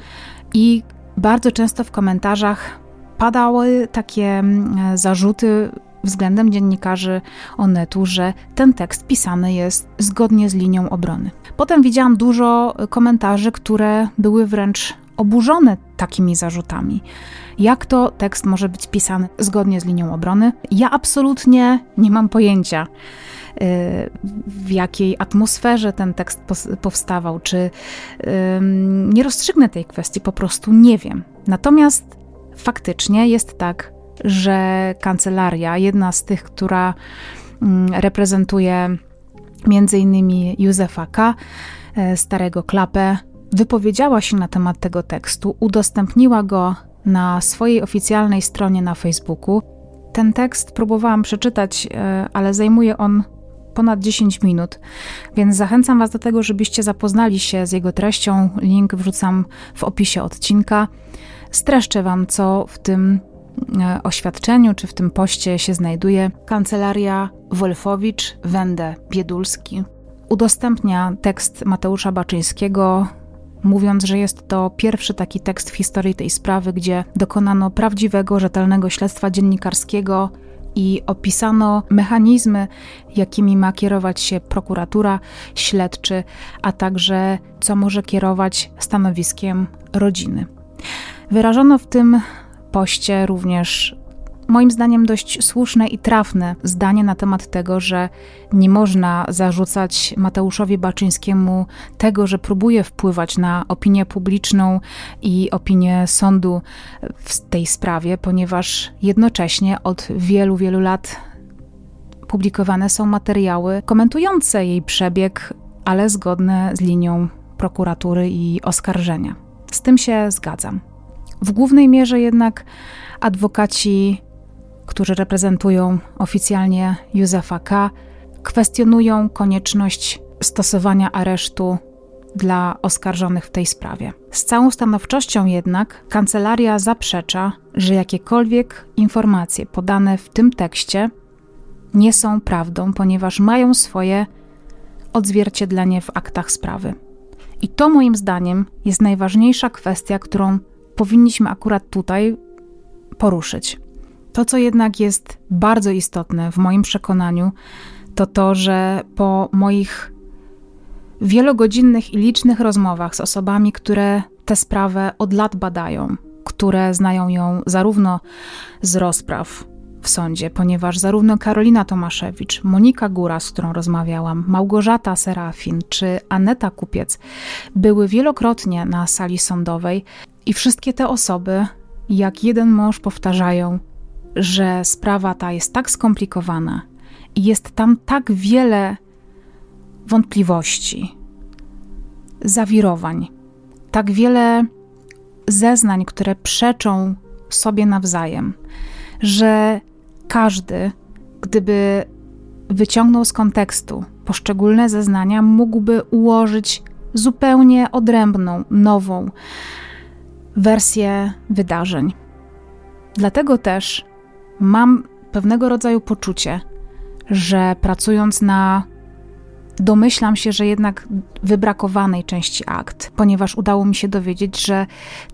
I bardzo często w komentarzach padały takie mm, zarzuty względem dziennikarzy Onetu, że ten tekst pisany jest zgodnie z linią obrony. Potem widziałam dużo komentarzy, które były wręcz oburzone takimi zarzutami. Jak to tekst może być pisany zgodnie z linią obrony? Ja absolutnie nie mam pojęcia w jakiej atmosferze ten tekst powstawał, czy nie rozstrzygnę tej kwestii, po prostu nie wiem. Natomiast faktycznie jest tak, że kancelaria, jedna z tych, która reprezentuje między innymi Józefa K., e, starego klapę, wypowiedziała się na temat tego tekstu, udostępniła go na swojej oficjalnej stronie na Facebooku. Ten tekst próbowałam przeczytać, e, ale zajmuje on ponad 10 minut, więc zachęcam Was do tego, żebyście zapoznali się z jego treścią. Link wrzucam w opisie odcinka. Streszczę Wam, co w tym e, oświadczeniu, czy w tym poście się znajduje kancelaria Wolfowicz, Wende, Biedulski. Udostępnia tekst Mateusza Baczyńskiego, mówiąc, że jest to pierwszy taki tekst w historii tej sprawy, gdzie dokonano prawdziwego, rzetelnego śledztwa dziennikarskiego i opisano mechanizmy, jakimi ma kierować się prokuratura, śledczy, a także co może kierować stanowiskiem rodziny. Wyrażono w tym poście również moim zdaniem dość słuszne i trafne zdanie na temat tego, że nie można zarzucać Mateuszowi Baczyńskiemu tego, że próbuje wpływać na opinię publiczną i opinię sądu w tej sprawie, ponieważ jednocześnie od wielu, wielu lat publikowane są materiały komentujące jej przebieg, ale zgodne z linią prokuratury i oskarżenia. Z tym się zgadzam. W głównej mierze jednak adwokaci którzy reprezentują oficjalnie Józefa K., kwestionują konieczność stosowania aresztu dla oskarżonych w tej sprawie. Z całą stanowczością jednak kancelaria zaprzecza, że jakiekolwiek informacje podane w tym tekście nie są prawdą, ponieważ mają swoje odzwierciedlenie w aktach sprawy. I to moim zdaniem jest najważniejsza kwestia, którą powinniśmy akurat tutaj poruszyć. To, co jednak jest bardzo istotne w moim przekonaniu, to to, że po moich wielogodzinnych i licznych rozmowach z osobami, które tę sprawę od lat badają, które znają ją zarówno z rozpraw w sądzie, ponieważ zarówno Karolina Tomaszewicz, Monika Góra, z którą rozmawiałam, Małgorzata Serafin czy Aneta Kupiec były wielokrotnie na sali sądowej i wszystkie te osoby, jak jeden mąż, powtarzają, że sprawa ta jest tak skomplikowana i jest tam tak wiele wątpliwości, zawirowań, tak wiele zeznań, które przeczą sobie nawzajem, że każdy, gdyby wyciągnął z kontekstu poszczególne zeznania, mógłby ułożyć zupełnie odrębną, nową wersję wydarzeń. Dlatego też mam pewnego rodzaju poczucie, że pracując na domyślam się, że jednak wybrakowanej części akt, ponieważ udało mi się dowiedzieć, że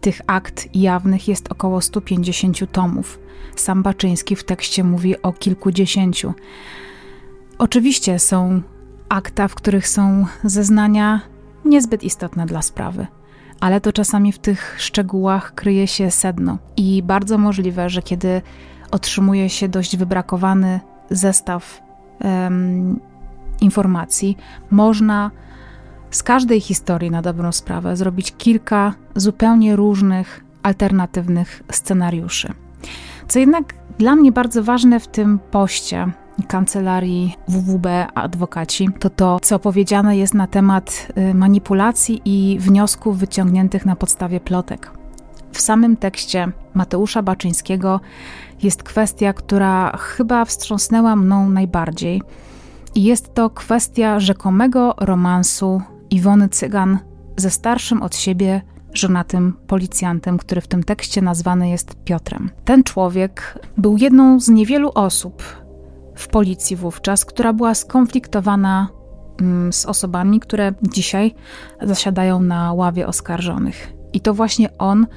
tych akt jawnych jest około 150 tomów. Sam Baczyński w tekście mówi o kilkudziesięciu. Oczywiście są akta, w których są zeznania niezbyt istotne dla sprawy, ale to czasami w tych szczegółach kryje się sedno. I bardzo możliwe, że kiedy otrzymuje się dość wybrakowany zestaw um, informacji, można z każdej historii na dobrą sprawę zrobić kilka zupełnie różnych, alternatywnych scenariuszy. Co jednak dla mnie bardzo ważne w tym poście kancelarii WWB adwokaci, to to, co powiedziane jest na temat y, manipulacji i wniosków wyciągniętych na podstawie plotek. W samym tekście Mateusza Baczyńskiego jest kwestia, która chyba wstrząsnęła mną najbardziej. I jest to kwestia rzekomego romansu Iwony Cygan ze starszym od siebie żonatym policjantem, który w tym tekście nazwany jest Piotrem. Ten człowiek był jedną z niewielu osób w policji wówczas, która była skonfliktowana mm, z osobami, które dzisiaj zasiadają na ławie oskarżonych. I to właśnie on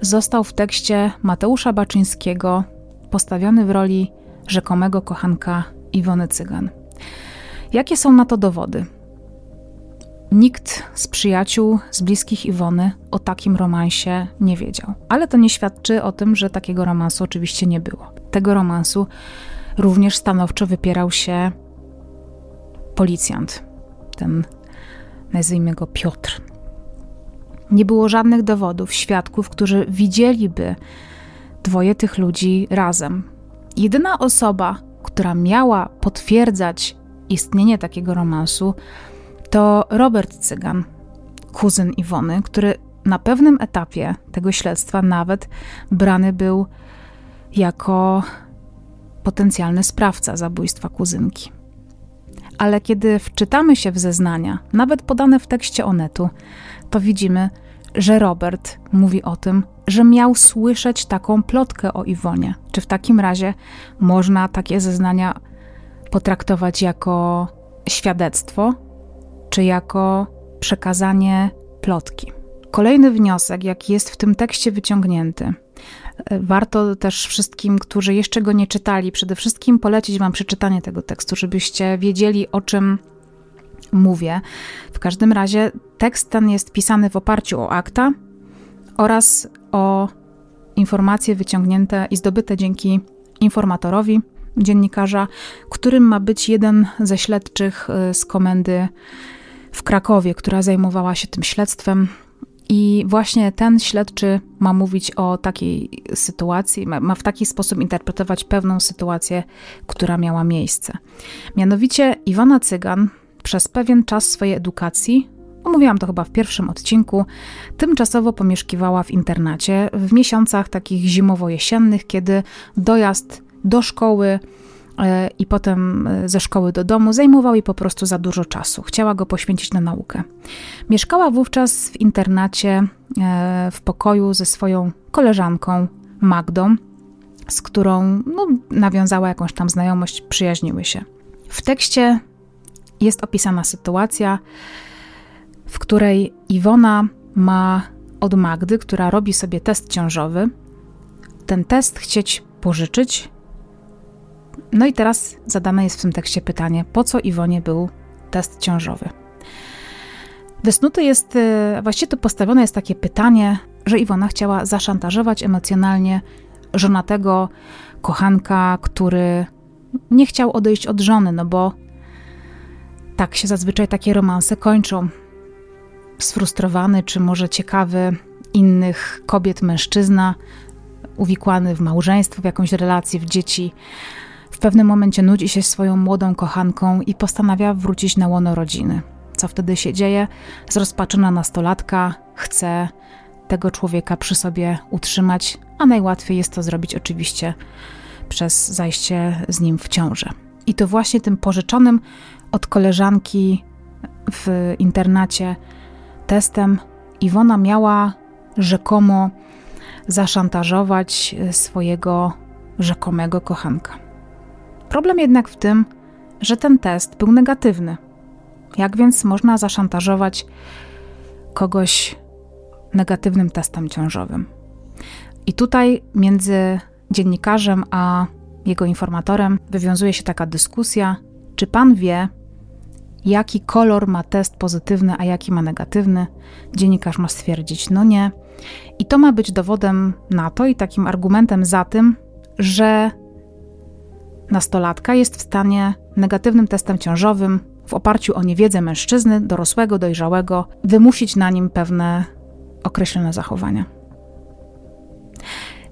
został w tekście Mateusza Baczyńskiego postawiony w roli rzekomego kochanka Iwony Cygan. Jakie są na to dowody? Nikt z przyjaciół, z bliskich Iwony o takim romansie nie wiedział. Ale to nie świadczy o tym, że takiego romansu oczywiście nie było. Tego romansu również stanowczo wypierał się policjant, ten nazwijmy go Piotr. Nie było żadnych dowodów, świadków, którzy widzieliby dwoje tych ludzi razem. Jedyna osoba, która miała potwierdzać istnienie takiego romansu, to Robert Cygan, kuzyn Iwony, który na pewnym etapie tego śledztwa nawet brany był jako potencjalny sprawca zabójstwa kuzynki. Ale kiedy wczytamy się w zeznania, nawet podane w tekście Onetu, to widzimy, że Robert mówi o tym, że miał słyszeć taką plotkę o Iwonie. Czy w takim razie można takie zeznania potraktować jako świadectwo, czy jako przekazanie plotki? Kolejny wniosek, jaki jest w tym tekście wyciągnięty, warto też wszystkim, którzy jeszcze go nie czytali, przede wszystkim polecić Wam przeczytanie tego tekstu, żebyście wiedzieli, o czym mówię. W każdym razie tekst ten jest pisany w oparciu o akta oraz o informacje wyciągnięte i zdobyte dzięki informatorowi, dziennikarza, którym ma być jeden ze śledczych y, z komendy w Krakowie, która zajmowała się tym śledztwem. I właśnie ten śledczy ma mówić o takiej sytuacji, ma, ma, w taki sposób interpretować pewną sytuację, która miała miejsce. Mianowicie Iwona Cygan przez pewien czas swojej edukacji, omówiłam to chyba w pierwszym odcinku, tymczasowo pomieszkiwała w internacie w miesiącach takich zimowo-jesiennych, kiedy dojazd do szkoły e, i potem e, ze szkoły do domu zajmował jej po prostu za dużo czasu. Chciała go poświęcić na naukę. Mieszkała wówczas w internacie e, w pokoju ze swoją koleżanką Magdą, z którą no, nawiązała jakąś tam znajomość, przyjaźniły się. W tekście jest opisana sytuacja, w której Iwona ma od Magdy, która robi sobie test ciążowy, ten test chcieć pożyczyć. No i teraz zadane jest w tym tekście pytanie, po co Iwonie był test ciążowy? Wysnuty jest, e, właściwie tu postawione jest takie pytanie, że Iwona chciała zaszantażować emocjonalnie żonatego kochanka, który nie chciał odejść od żony, no bo tak się zazwyczaj takie romanse kończą. Sfrustrowany, czy może ciekawy innych kobiet mężczyzna, uwikłany w małżeństwo, w jakąś relację, w dzieci, w pewnym momencie nudzi się swoją młodą kochanką i postanawia wrócić na łono rodziny. Co wtedy się dzieje? Zrozpaczona nastolatka chce tego człowieka przy sobie utrzymać, a najłatwiej jest to zrobić oczywiście przez zajście z nim w ciążę. I to właśnie tym pożyczonym od koleżanki w internacie testem Iwona miała rzekomo zaszantażować swojego rzekomego kochanka. Problem jednak w tym, że ten test był negatywny. Jak więc można zaszantażować kogoś negatywnym testem ciążowym? I tutaj między dziennikarzem a jego informatorem wywiązuje się taka dyskusja, czy pan wie, jaki kolor ma test pozytywny, a jaki ma negatywny. Dziennikarz ma stwierdzić, no nie. I to ma być dowodem na to i takim argumentem za tym, że nastolatka jest w stanie negatywnym testem ciążowym w oparciu o niewiedzę mężczyzny, dorosłego, dojrzałego, wymusić na nim pewne określone zachowania.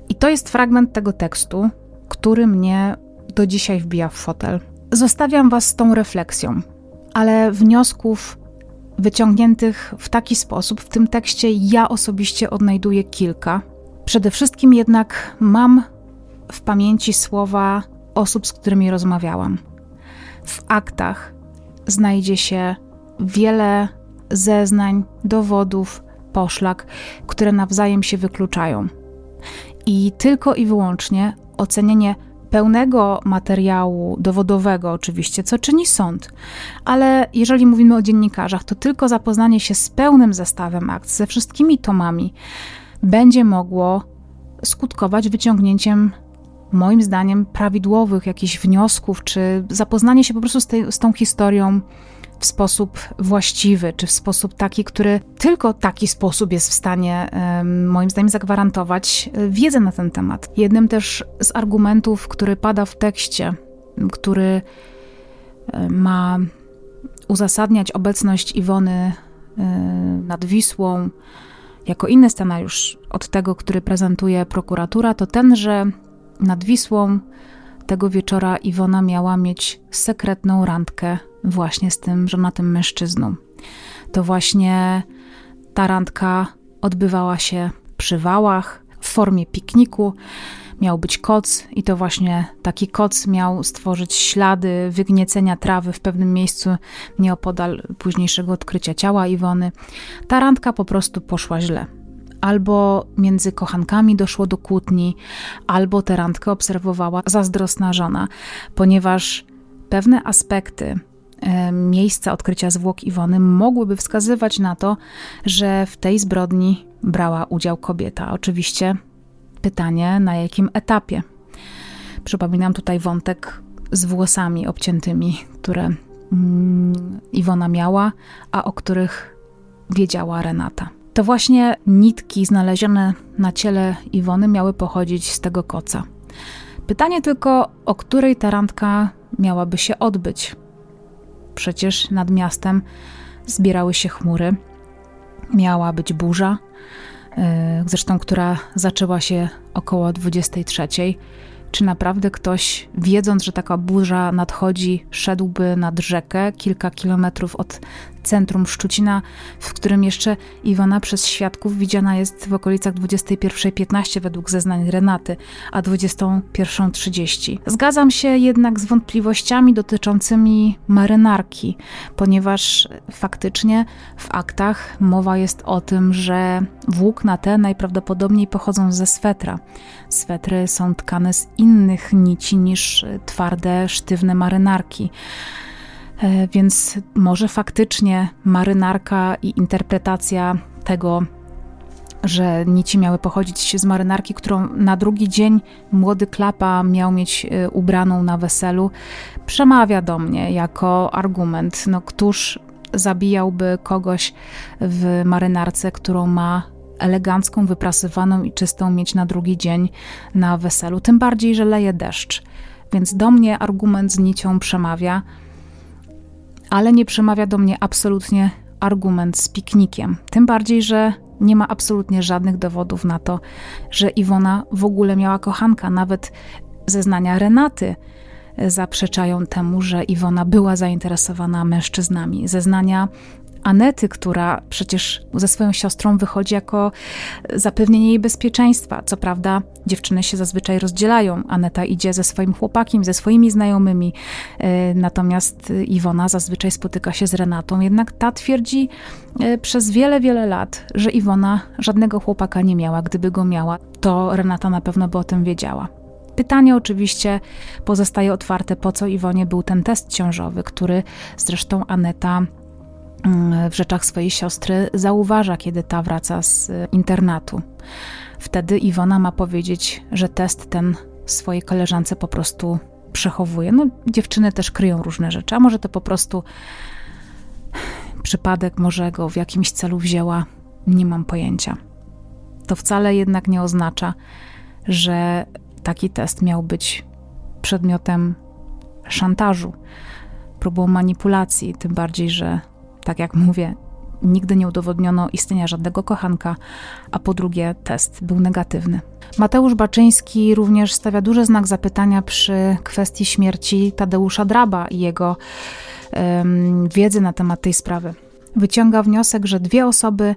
I to jest fragment tego tekstu, który mnie do dzisiaj wbija w fotel. Zostawiam Was z tą refleksją ale wniosków wyciągniętych w taki sposób w tym tekście ja osobiście odnajduję kilka. Przede wszystkim jednak mam w pamięci słowa osób, z którymi rozmawiałam. W aktach znajdzie się wiele zeznań, dowodów, poszlak, które nawzajem się wykluczają. I tylko i wyłącznie ocenienie pełnego materiału dowodowego, oczywiście, co czyni sąd, ale jeżeli mówimy o dziennikarzach, to tylko zapoznanie się z pełnym zestawem akt, ze wszystkimi tomami, będzie mogło skutkować wyciągnięciem, moim zdaniem, prawidłowych jakichś wniosków, czy zapoznanie się po prostu z, z tą historią w sposób właściwy, czy w sposób taki, który tylko taki sposób jest w stanie, moim zdaniem, zagwarantować e, wiedzę na ten temat. Jednym też z argumentów, który pada w tekście, który e, ma uzasadniać obecność Iwony e, nad Wisłą jako inny scenariusz od tego, który prezentuje prokuratura, to ten, że nad Wisłą tego wieczora Iwona miała mieć sekretną randkę właśnie z tym żonatym mężczyzną. To właśnie ta randka odbywała się przy wałach w formie pikniku. miał być koc, i to właśnie taki koc miał stworzyć ślady wygniecenia trawy w pewnym miejscu nieopodal późniejszego odkrycia ciała Iwony. Ta randka po prostu poszła źle. Albo między kochankami doszło do kłótni, albo tę randkę obserwowała zazdrosna żona, ponieważ pewne aspekty e, miejsca odkrycia zwłok Iwony mogłyby wskazywać na to, że w tej zbrodni brała udział kobieta. Oczywiście pytanie, na jakim etapie. Przypominam tutaj wątek z włosami obciętymi, które mm, Iwona miała, a o których wiedziała Renata. To właśnie nitki znalezione na ciele Iwony miały pochodzić z tego koca. Pytanie tylko, o której ta randka miałaby się odbyć. Przecież nad miastem zbierały się chmury, miała być burza, e, zresztą która zaczęła się około 23. Czy naprawdę ktoś, wiedząc, że taka burza nadchodzi, szedłby nad rzekę kilka kilometrów od centrum Szczucina, w którym jeszcze Iwona przez świadków widziana jest w okolicach 21.15 według zeznań Renaty, a 21.30. Zgadzam się jednak z wątpliwościami dotyczącymi marynarki, ponieważ faktycznie w aktach mowa jest o tym, że włókna te najprawdopodobniej pochodzą ze swetra. Swetry są tkane z innych nici niż twarde, sztywne marynarki. E, więc może faktycznie marynarka i interpretacja tego, że nici miały pochodzić z marynarki, którą na drugi dzień młody Klapa miał mieć e, ubraną na weselu, przemawia do mnie jako argument. No, któż zabijałby kogoś w marynarce, którą ma elegancką, wyprasowaną i czystą mieć na drugi dzień na weselu, tym bardziej, że leje deszcz. Więc do mnie argument z nicią przemawia ale nie przemawia do mnie absolutnie argument z piknikiem. Tym bardziej, że nie ma absolutnie żadnych dowodów na to, że Iwona w ogóle miała kochanka. Nawet zeznania Renaty zaprzeczają temu, że Iwona była zainteresowana mężczyznami. Zeznania Anety, która przecież ze swoją siostrą wychodzi jako zapewnienie jej bezpieczeństwa. Co prawda, dziewczyny się zazwyczaj rozdzielają. Aneta idzie ze swoim chłopakiem, ze swoimi znajomymi, e, natomiast Iwona zazwyczaj spotyka się z Renatą. Jednak ta twierdzi e, przez wiele, wiele lat, że Iwona żadnego chłopaka nie miała. Gdyby go miała, to Renata na pewno by o tym wiedziała. Pytanie oczywiście pozostaje otwarte, po co Iwonie był ten test ciążowy, który zresztą Aneta w rzeczach swojej siostry zauważa, kiedy ta wraca z internatu. Wtedy Iwona ma powiedzieć, że test ten swojej koleżance po prostu przechowuje. No, dziewczyny też kryją różne rzeczy, a może to po prostu przypadek, może go w jakimś celu wzięła, nie mam pojęcia. To wcale jednak nie oznacza, że taki test miał być przedmiotem szantażu, próbą manipulacji, tym bardziej, że tak jak mówię, nigdy nie udowodniono istnienia żadnego kochanka, a po drugie test był negatywny. Mateusz Baczyński również stawia duży znak zapytania przy kwestii śmierci Tadeusza Draba i jego um, wiedzy na temat tej sprawy. Wyciąga wniosek, że dwie osoby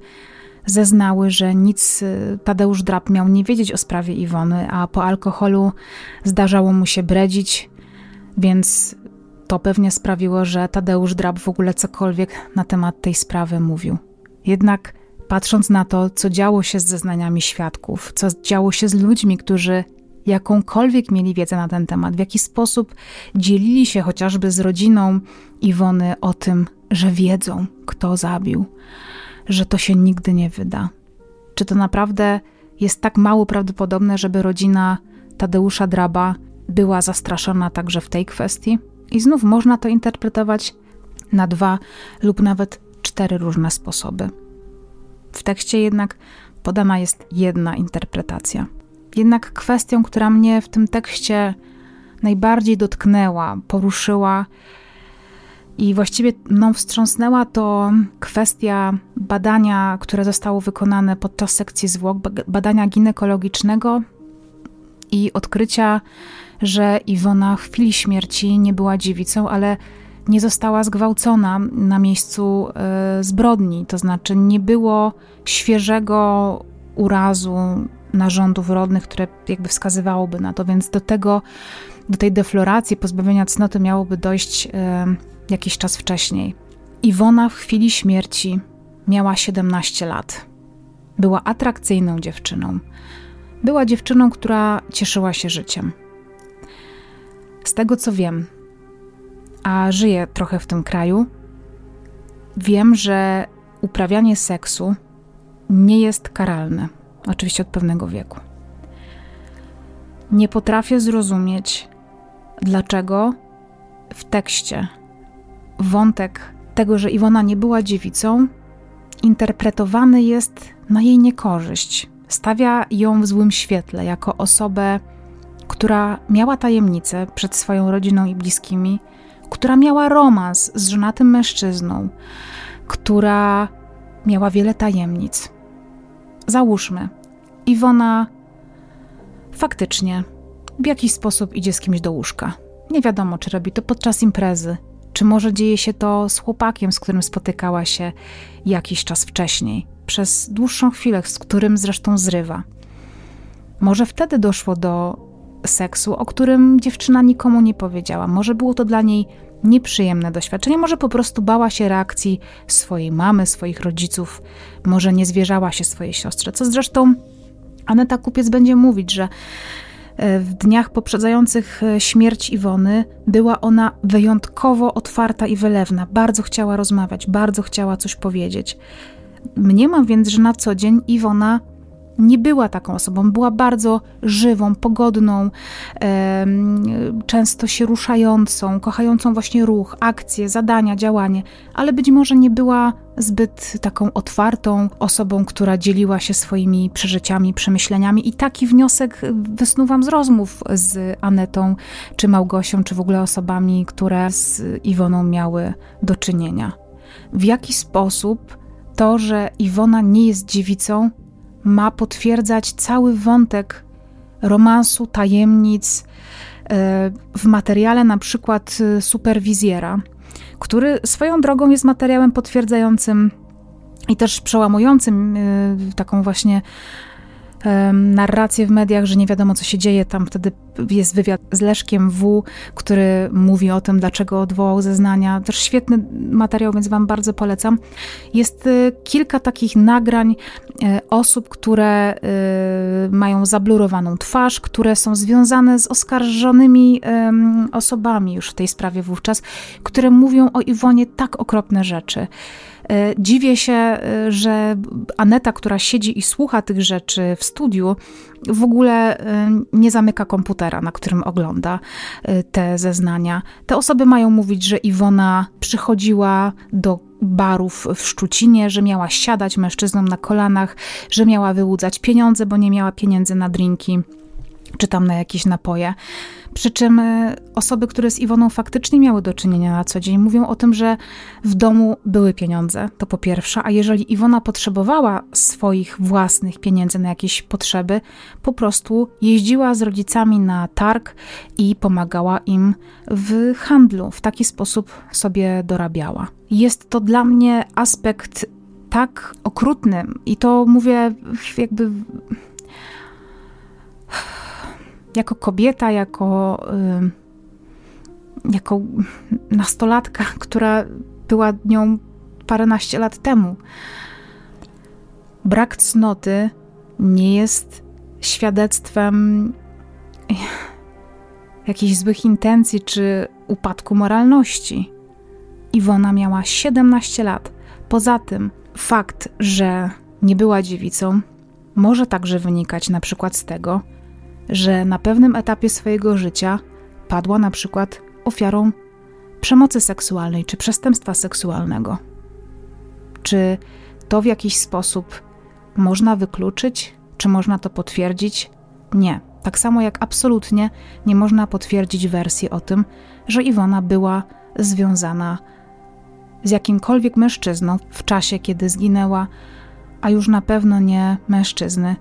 zeznały, że nic y, Tadeusz Drab miał nie wiedzieć o sprawie Iwony, a po alkoholu zdarzało mu się bredzić, więc to pewnie sprawiło, że Tadeusz Drab w ogóle cokolwiek na temat tej sprawy mówił. Jednak patrząc na to, co działo się z zeznaniami świadków, co działo się z ludźmi, którzy jakąkolwiek mieli wiedzę na ten temat, w jaki sposób dzielili się chociażby z rodziną Iwony o tym, że wiedzą, kto zabił, że to się nigdy nie wyda. Czy to naprawdę jest tak mało prawdopodobne, żeby rodzina Tadeusza Draba była zastraszona także w tej kwestii? I znów można to interpretować na dwa lub nawet cztery różne sposoby. W tekście jednak podana jest jedna interpretacja. Jednak kwestią, która mnie w tym tekście najbardziej dotknęła, poruszyła i właściwie mną wstrząsnęła, to kwestia badania, które zostało wykonane podczas sekcji zwłok, badania ginekologicznego i odkrycia że Iwona w chwili śmierci nie była dziewicą, ale nie została zgwałcona na miejscu e, zbrodni. To znaczy, nie było świeżego urazu narządów rodnych, które jakby wskazywałoby na to, więc do tego, do tej defloracji, pozbawienia cnoty miałoby dojść e, jakiś czas wcześniej. Iwona w chwili śmierci miała 17 lat. Była atrakcyjną dziewczyną. Była dziewczyną, która cieszyła się życiem. Z tego co wiem, a żyję trochę w tym kraju, wiem, że uprawianie seksu nie jest karalne, oczywiście od pewnego wieku. Nie potrafię zrozumieć, dlaczego w tekście wątek tego, że Iwona nie była dziewicą, interpretowany jest na jej niekorzyść. Stawia ją w złym świetle jako osobę, która miała tajemnicę przed swoją rodziną i bliskimi, która miała romans z żonatym mężczyzną, która miała wiele tajemnic. Załóżmy, Iwona faktycznie w jakiś sposób idzie z kimś do łóżka. Nie wiadomo, czy robi to podczas imprezy, czy może dzieje się to z chłopakiem, z którym spotykała się jakiś czas wcześniej, przez dłuższą chwilę, z którym zresztą zrywa. Może wtedy doszło do seksu, o którym dziewczyna nikomu nie powiedziała. Może było to dla niej nieprzyjemne doświadczenie, może po prostu bała się reakcji swojej mamy, swoich rodziców, może nie zwierzała się swojej siostrze, co zresztą Aneta Kupiec będzie mówić, że e, w dniach poprzedzających e, śmierć Iwony była ona wyjątkowo otwarta i wylewna. Bardzo chciała rozmawiać, bardzo chciała coś powiedzieć. Mniemam więc, że na co dzień Iwona nie była taką osobą, była bardzo żywą, pogodną, często się ruszającą, kochającą właśnie ruch, akcje, zadania, działanie, ale być może nie była zbyt taką otwartą osobą, która dzieliła się swoimi przeżyciami, przemyśleniami. I taki wniosek wysnuwam z rozmów z Anetą, czy Małgosią, czy w ogóle osobami, które z Iwoną miały do czynienia. W jaki sposób to, że Iwona nie jest dziewicą, ma potwierdzać cały wątek romansu, tajemnic e, w materiale na przykład e, superwizjera, który swoją drogą jest materiałem potwierdzającym i też przełamującym e, taką właśnie narrację w mediach, że nie wiadomo, co się dzieje. Tam wtedy jest wywiad z Leszkiem W., który mówi o tym, dlaczego odwołał zeznania. Też świetny materiał, więc Wam bardzo polecam. Jest y, kilka takich nagrań y, osób, które y, mają zablurowaną twarz, które są związane z oskarżonymi osobami już w tej sprawie wówczas, które mówią o Iwonie tak okropne rzeczy. E, dziwię się, e, że Aneta, która siedzi i słucha tych rzeczy w studiu, w ogóle e, nie zamyka komputera, na którym ogląda te zeznania. Te osoby mają mówić, że Iwona przychodziła do barów w Szczucinie, że miała siadać mężczyznom na kolanach, że miała wyłudzać pieniądze, bo nie miała pieniędzy na drinki czy tam na jakieś napoje. Przy czym e, osoby, które z Iwoną faktycznie miały do czynienia na co dzień, mówią o tym, że w domu były pieniądze, to po pierwsze, a jeżeli Iwona potrzebowała swoich własnych pieniędzy na jakieś potrzeby, po prostu jeździła z rodzicami na targ i pomagała im w handlu. W taki sposób sobie dorabiała. Jest to dla mnie aspekt tak okrutny i to mówię jakby jako kobieta, jako, jako nastolatka, która była nią paręnaście lat temu. Brak cnoty nie jest świadectwem jakichś złych intencji czy upadku moralności. Iwona miała 17 lat. Poza tym, fakt, że nie była dziewicą, może także wynikać na przykład z tego, że na pewnym etapie swojego życia padła na przykład ofiarą przemocy seksualnej czy przestępstwa seksualnego. Czy to w jakiś sposób można wykluczyć, czy można to potwierdzić? Nie. Tak samo jak absolutnie nie można potwierdzić wersji o tym, że Iwona była związana z jakimkolwiek mężczyzną w czasie, kiedy zginęła, a już na pewno nie mężczyzny,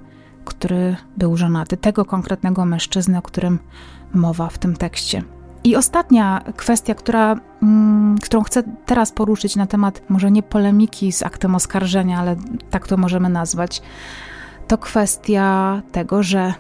który był żonaty, tego konkretnego mężczyzny, o którym mowa w tym tekście. I ostatnia kwestia, która, mm, którą chcę teraz poruszyć na temat może nie polemiki z aktem oskarżenia, ale tak to możemy nazwać, to kwestia tego, że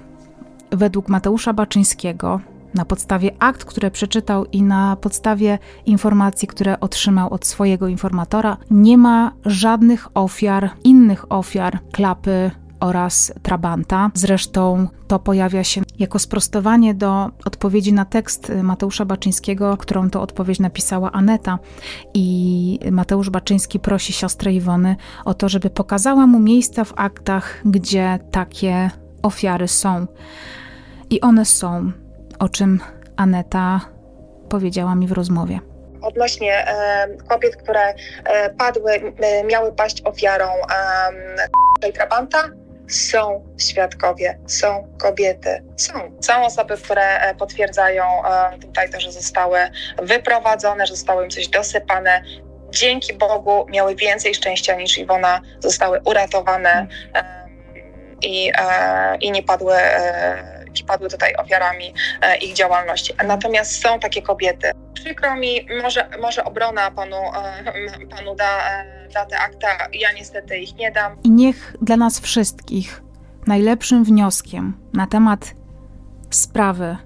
według Mateusza Baczyńskiego, na podstawie akt, które przeczytał i na podstawie informacji, które otrzymał od swojego informatora, nie ma żadnych ofiar, innych ofiar klapy oraz Trabanta. Zresztą to pojawia się jako sprostowanie do odpowiedzi na tekst Mateusza Baczyńskiego, którą to odpowiedź napisała Aneta. I Mateusz Baczyński prosi siostrę Iwony o to, żeby pokazała mu miejsca w aktach, gdzie takie ofiary są. I one są, o czym Aneta powiedziała mi w rozmowie odnośnie e, kobiet, które e, padły, e, miały paść ofiarą e, Trabanta, są świadkowie, są kobiety, są. Są osoby, które e, potwierdzają e, tutaj to, że zostały wyprowadzone, że zostało im coś dosypane. Dzięki Bogu miały więcej szczęścia niż Iwona, zostały uratowane i, e, i nie padły padły tutaj ofiarami ich działalności. Natomiast są takie kobiety. Przykro mi, może, może obrona panu, panu da te akta, ja niestety ich nie dam. I niech dla nas wszystkich najlepszym wnioskiem na temat sprawy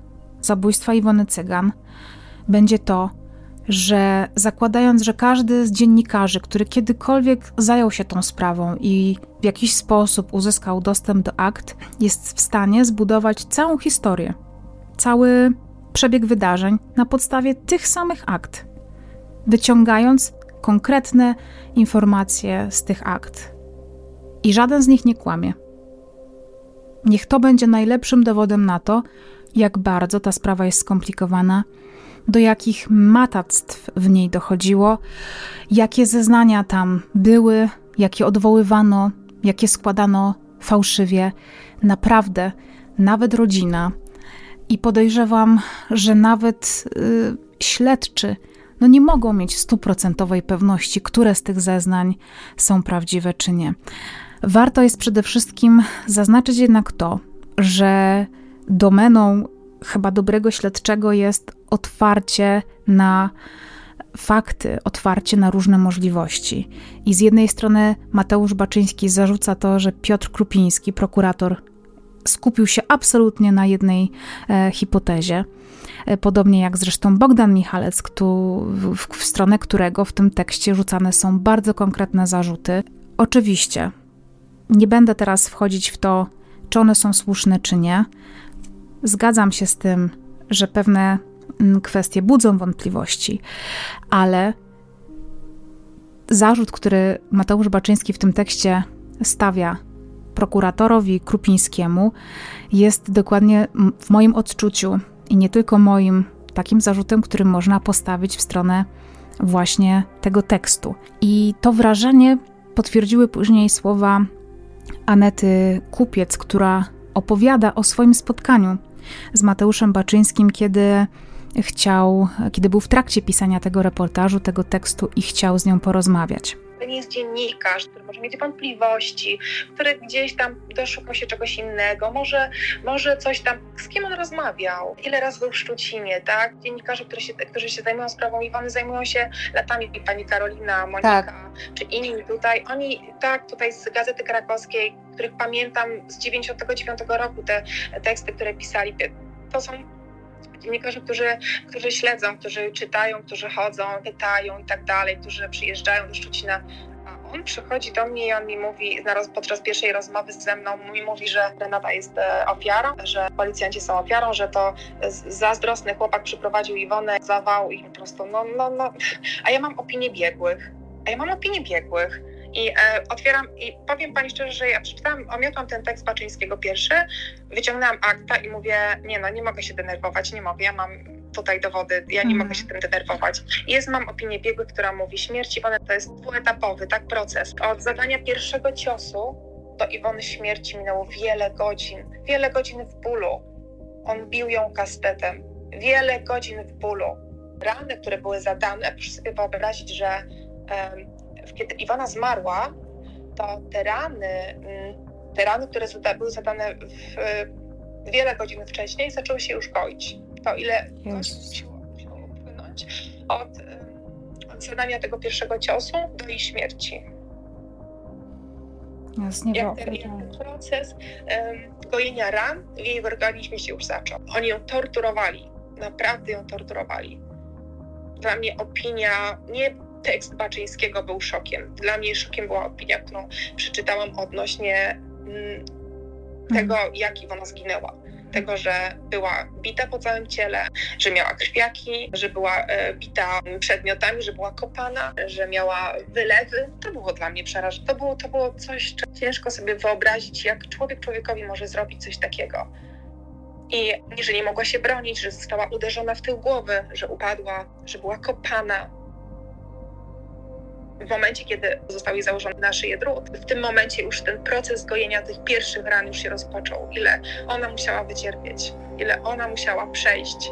zabójstwa Iwony Cygan będzie to, że zakładając, że każdy z dziennikarzy, który kiedykolwiek zajął się tą sprawą i w jakiś sposób uzyskał dostęp do akt, jest w stanie zbudować całą historię, cały przebieg wydarzeń na podstawie tych samych akt, wyciągając konkretne informacje z tych akt. I żaden z nich nie kłamie. Niech to będzie najlepszym dowodem na to, jak bardzo ta sprawa jest skomplikowana, do jakich matactw w niej dochodziło, jakie zeznania tam były, jakie odwoływano, jakie składano fałszywie. Naprawdę, nawet rodzina i podejrzewam, że nawet yy, śledczy no nie mogą mieć stuprocentowej pewności, które z tych zeznań są prawdziwe czy nie. Warto jest przede wszystkim zaznaczyć jednak to, że domeną chyba dobrego śledczego jest otwarcie na fakty, otwarcie na różne możliwości. I z jednej strony Mateusz Baczyński zarzuca to, że Piotr Krupiński, prokurator, skupił się absolutnie na jednej e, hipotezie. E, podobnie jak zresztą Bogdan Michalec, w, w stronę którego w tym tekście rzucane są bardzo konkretne zarzuty. Oczywiście, nie będę teraz wchodzić w to, czy one są słuszne, czy nie. Zgadzam się z tym, że pewne kwestie budzą wątpliwości, ale zarzut, który Mateusz Baczyński w tym tekście stawia prokuratorowi Krupińskiemu, jest dokładnie w moim odczuciu i nie tylko moim takim zarzutem, który można postawić w stronę właśnie tego tekstu. I to wrażenie potwierdziły później słowa Anety Kupiec, która opowiada o swoim spotkaniu z Mateuszem Baczyńskim, kiedy chciał, kiedy był w trakcie pisania tego reportażu, tego tekstu i chciał z nią porozmawiać to nie jest dziennikarz, który może mieć wątpliwości, który gdzieś tam doszukał się czegoś innego, może, może coś tam, z kim on rozmawiał, ile razy był w Szczucinie, tak? Dziennikarze, którzy się, którzy się zajmują sprawą Iwony, zajmują się latami, pani Karolina, Monika, tak. czy inni tutaj, oni, tak, tutaj z Gazety Krakowskiej, których pamiętam z 99 roku, te teksty, które pisali, to są dziennikarze, którzy, którzy śledzą, którzy czytają, którzy chodzą, pytają i tak dalej, którzy przyjeżdżają do Szczucina. A on przychodzi do mnie i on mi mówi, podczas pierwszej rozmowy ze mną, mi mówi, że Renata jest e, ofiarą, że policjanci są ofiarą, że to zazdrosny chłopak przyprowadził Iwonę, zawał i po prostu, no, no, no. A ja mam opinię biegłych. A ja mam opinię biegłych i e, otwieram i powiem Pani szczerze, że ja przeczytałam, omiotłam ten tekst Baczyńskiego pierwszy, wyciągnęłam akta i mówię, nie no, nie mogę się denerwować, nie mogę, ja mam tutaj dowody, ja nie mm. mogę się tym denerwować. Jest, mam opinię biegłych, która mówi, śmierć Iwony to jest dwuetapowy, tak, proces. Od zadania pierwszego ciosu do Iwony śmierci minęło wiele godzin, wiele godzin w bólu. On bił ją kastetem, wiele godzin w bólu. Rany, które były zadane, proszę sobie wyobrazić, że um, kiedy Iwana zmarła, to te rany, mm, te rany, które były zadane w, wiele godzin wcześniej, zaczęły się już goić. To ile musiało, upłynąć od, od zadania tego pierwszego ciosu do jej śmierci. Jasnie, jak, ten, jak ten proces em, gojenia ran w jej organizmie się już zaczął. Oni ją torturowali, naprawdę ją torturowali. Dla mnie opinia, nie tekst Baczyńskiego był szokiem. Dla mnie szokiem była opinia, którą przeczytałam odnośnie mm, tego, jak Iwona zginęła. Tego, że była bita po całym ciele, że miała krwiaki, że była e, bita przedmiotami, że była kopana, że miała wylewy. To było dla mnie przerażające. To było, to było coś, czego ciężko sobie wyobrazić, jak człowiek człowiekowi może zrobić coś takiego. I że nie mogła się bronić, że została uderzona w tył głowy, że upadła, że była kopana. W momencie, kiedy został jej założony na szyję drut, w tym momencie już ten proces gojenia tych pierwszych ran już się rozpoczął. Ile ona musiała wycierpieć, ile ona musiała przejść,